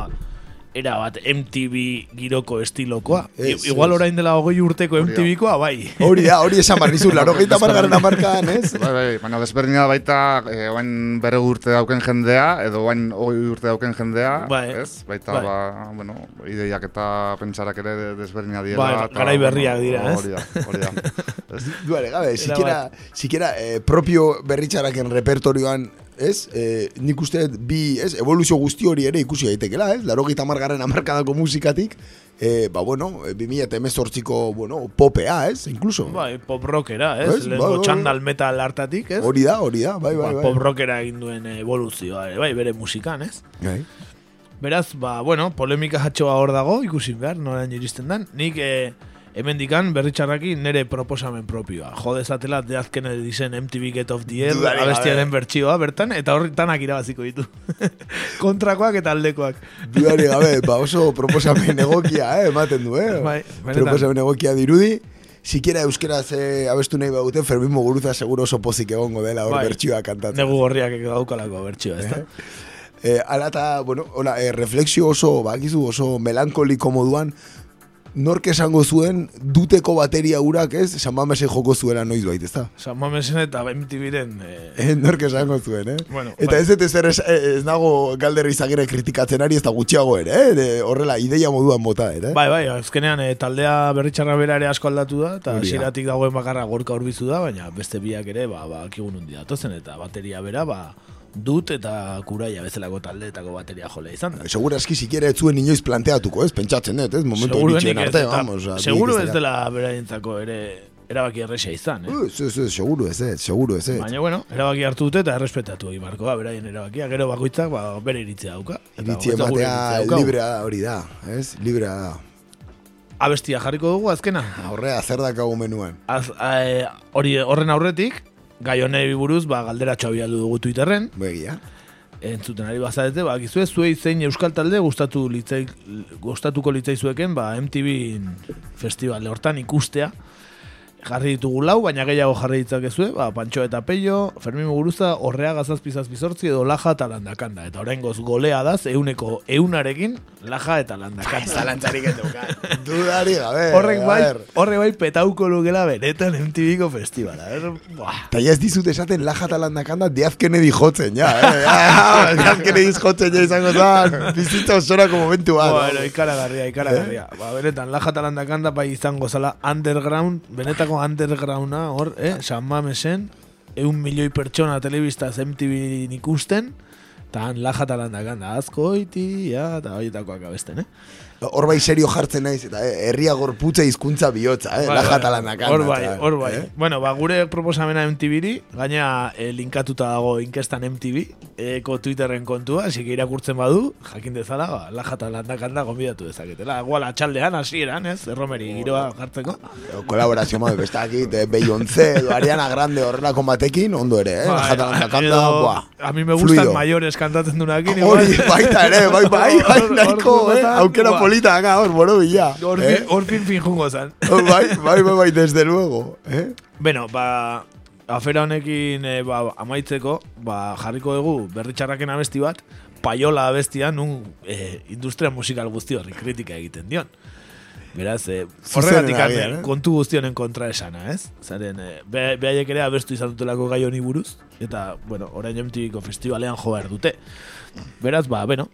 era bat MTV giroko estilokoa. Ez, I- Igual orain dela hogei urteko MTVkoa, bai. Hori da, hori esan barrizu, laro gehieta margarren amarkadan, ez? Bai, bai, baina desberdina baita, eh, oain bere urte dauken jendea, edo oain hogei urte dauken jendea, Bai. ez? Baita, Bai. ba, bueno, ideiak eta pentsarak ere desberdina diela. Bai, garai berriak dira, ez? Hori da, hori da. Duare, gabe, sikiera, sikiera eh, propio berritxaraken repertorioan, ez? Eh, nik uste bi, ez? Evoluzio guzti hori ere ikusi daitekela, ez? Laro gita margarren amarkadako musikatik, eh, ba, bueno, eh, 2000 eta emezortziko, bueno, popea, ez? Incluso. Bai, pop rockera, ez? Ez? Lehenko bai, txandal metal hartatik, ez? Hori da, hori da, bai, bai, Ba, bai. pop rockera egin duen evoluzioa, bai, bere musikan, ez? Bai. Beraz, ba, bueno, polemika hatxoa hor dago, ikusi behar, norain iristen dan. Nik, e, hemendikan berritxarraki nere proposamen propioa. Jo dezatela deazken edizen MTV Get Off the Air, abestiaren bertsioa, bertan, eta horretanak irabaziko ditu. Kontrakoak eta aldekoak. Dudari gabe, ba, oso proposamen egokia, eh, ematen du, eh? Bai, proposamen egokia dirudi. Sikiera euskeraz eh, abestu nahi bauten, Fermin Muguruza seguro oso pozik egongo dela hor Bai. bertsioa kantatzen. Negu gorriak daukalako bertsioa, ez da? Eh, ala eta, bueno, hola, eh, reflexio oso, bakizu, oso melankoliko moduan, nork esango zuen duteko bateria urak, ez? San Mamesen joko zuela noiz bait, ez da? San Mamesen eta MTV-ren... Eh, Eh, nork esango zuen, eh? Bueno, eta bai. ez dut ezer ez, ez nago galderri izagire kritikatzen ari ez da gutxiago ere, eh? De, horrela, ideia moduan bota, ere? Bai, bai, azkenean eh, taldea berritxarra bera ere asko aldatu da, eta hasieratik dagoen bakarra gorka urbizu da, baina beste biak ere, ba, ba, akigun hundi datozen, eta bateria bera, ba, dut eta kuraia bezalako taldeetako bateria jole izan da. Segura eski sikiera ez zuen inoiz planteatuko, ez? Pentsatzen dut, ez? Momentu iritxien ez, arte, vamos. seguru biek ez dela. beraientzako ere erabaki erresa izan, eh? Ez, ez, ez, seguru ez, ez, seguru ez, ez. Baina, bueno, erabaki hartu dute eta errespetatu egin barko da, beraien erabakia, gero bakoitzak ba, bere iritzia dauka. Ematea iritzia daukagu. librea da, hori da, ez? Librea da. Abestia jarriko dugu azkena. Horrea, zer dakagu menuan. Az, eh, hori horren aurretik, gai honei buruz, ba, galderatxo abialdu dugu Twitterren. Begia. Entzuten ari bazarete, ba, gizue, zuei zein euskal talde gustatu litzai, gustatuko litzaizueken, ba, MTV festival hortan ikustea. Jarri ditugu lau, baina gehiago jarri ditzakezue, ba, Pantxo eta Peio, Fermin Muguruza, Orreaga zazpi zazpi zortzi edo Laja eta Landakanda. Eta oraingoz golea daz, euneko eunarekin, Laja eta Landakanda. Ez dauka. Dudari gabe. Horrek a bai, horre bai petauko lukela benetan MTVko festivala. Er. Eta ja ez dizut esaten laja eta landakanda Diaz Kennedy jotzen, ja, eh? Diaz Kennedy jotzen ja izango zan, bizitza osorako momentu bat. Bueno, ikaragarria, ikaragarria. Ba, benetan, laja eta landakanda bai izango zala underground, benetako undergrounda, hor, eh, San Mamesen, eun milioi pertsona telebistaz MTV ikusten, eta han laja eta landakanda, azko iti, ja, eta horietakoak abesten, eh? Hor bai serio jartzen naiz, eta eh, herria gorputza hizkuntza bihotza, eh? Bai, laja bai. Hor bai, hor bai. eh? Bueno, ba, gure proposamena MTV-ri, gaina eh, linkatuta dago inkestan MTV, eko Twitterren kontua, así que irakurtzen badu, jakin dezala, ba, laja eta landakanda gonbidatu dezaketela. Igual atxaldean, hasieran, ez? Erromeri giroa jartzeko. Kolaborazio modu, bestakit, eh, Beyoncé edo Ariana Grande horrelako batekin, ondo ere, eh? Bai, laja eta landakanda, edo, buah. A mi me gustan mayores kantatzen dunakin. Hori, baita ere, bai, bai, bai, nahiko, hor- eh? Aukera. Polita, acá, hor, boro bila. Hor eh? fin- hor fin fin jungo zan. Bai, bai, bai, bai, desde luego, eh? Bueno, ba, afera honekin e, ba, amaitzeko, ba, jarriko dugu berritxarraken abesti bat, paiola abestia nun e, industria musikal guzti horri kritika egiten dion. Beraz, e, horregatik eh? kontu guztionen kontra esana, ez? Zaren, e, be, behaiek ere abestu izan dutelako gai honi buruz, eta, bueno, orain MTVko festivalean jo behar dute. Beraz, ba, bueno,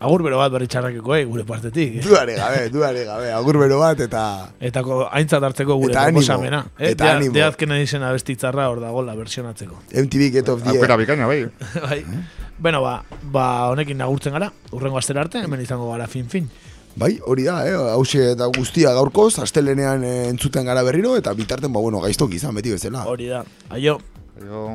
agur bero bat berritxarrakeko, eh, gure partetik. Eh? Duare gabe, duare gabe, agur bero bat eta... Eta ko, aintzat hartzeko gure Eta animo, proposamena. Eh? eta animo. Deazken edizien abestitzarra hor dago la versionatzeko. MTV Get of the Aukera bikaina, bai. bai. Bueno, ba, ba, honekin agurtzen gara, urrengo astera arte, hemen izango gara fin-fin. Bai, hori da, eh? hause eta guztia gaurkoz, astelenean eh, entzuten gara berriro, eta bitarten, ba, bueno, gaiztok izan beti bezala. Hori da, aio. Aio.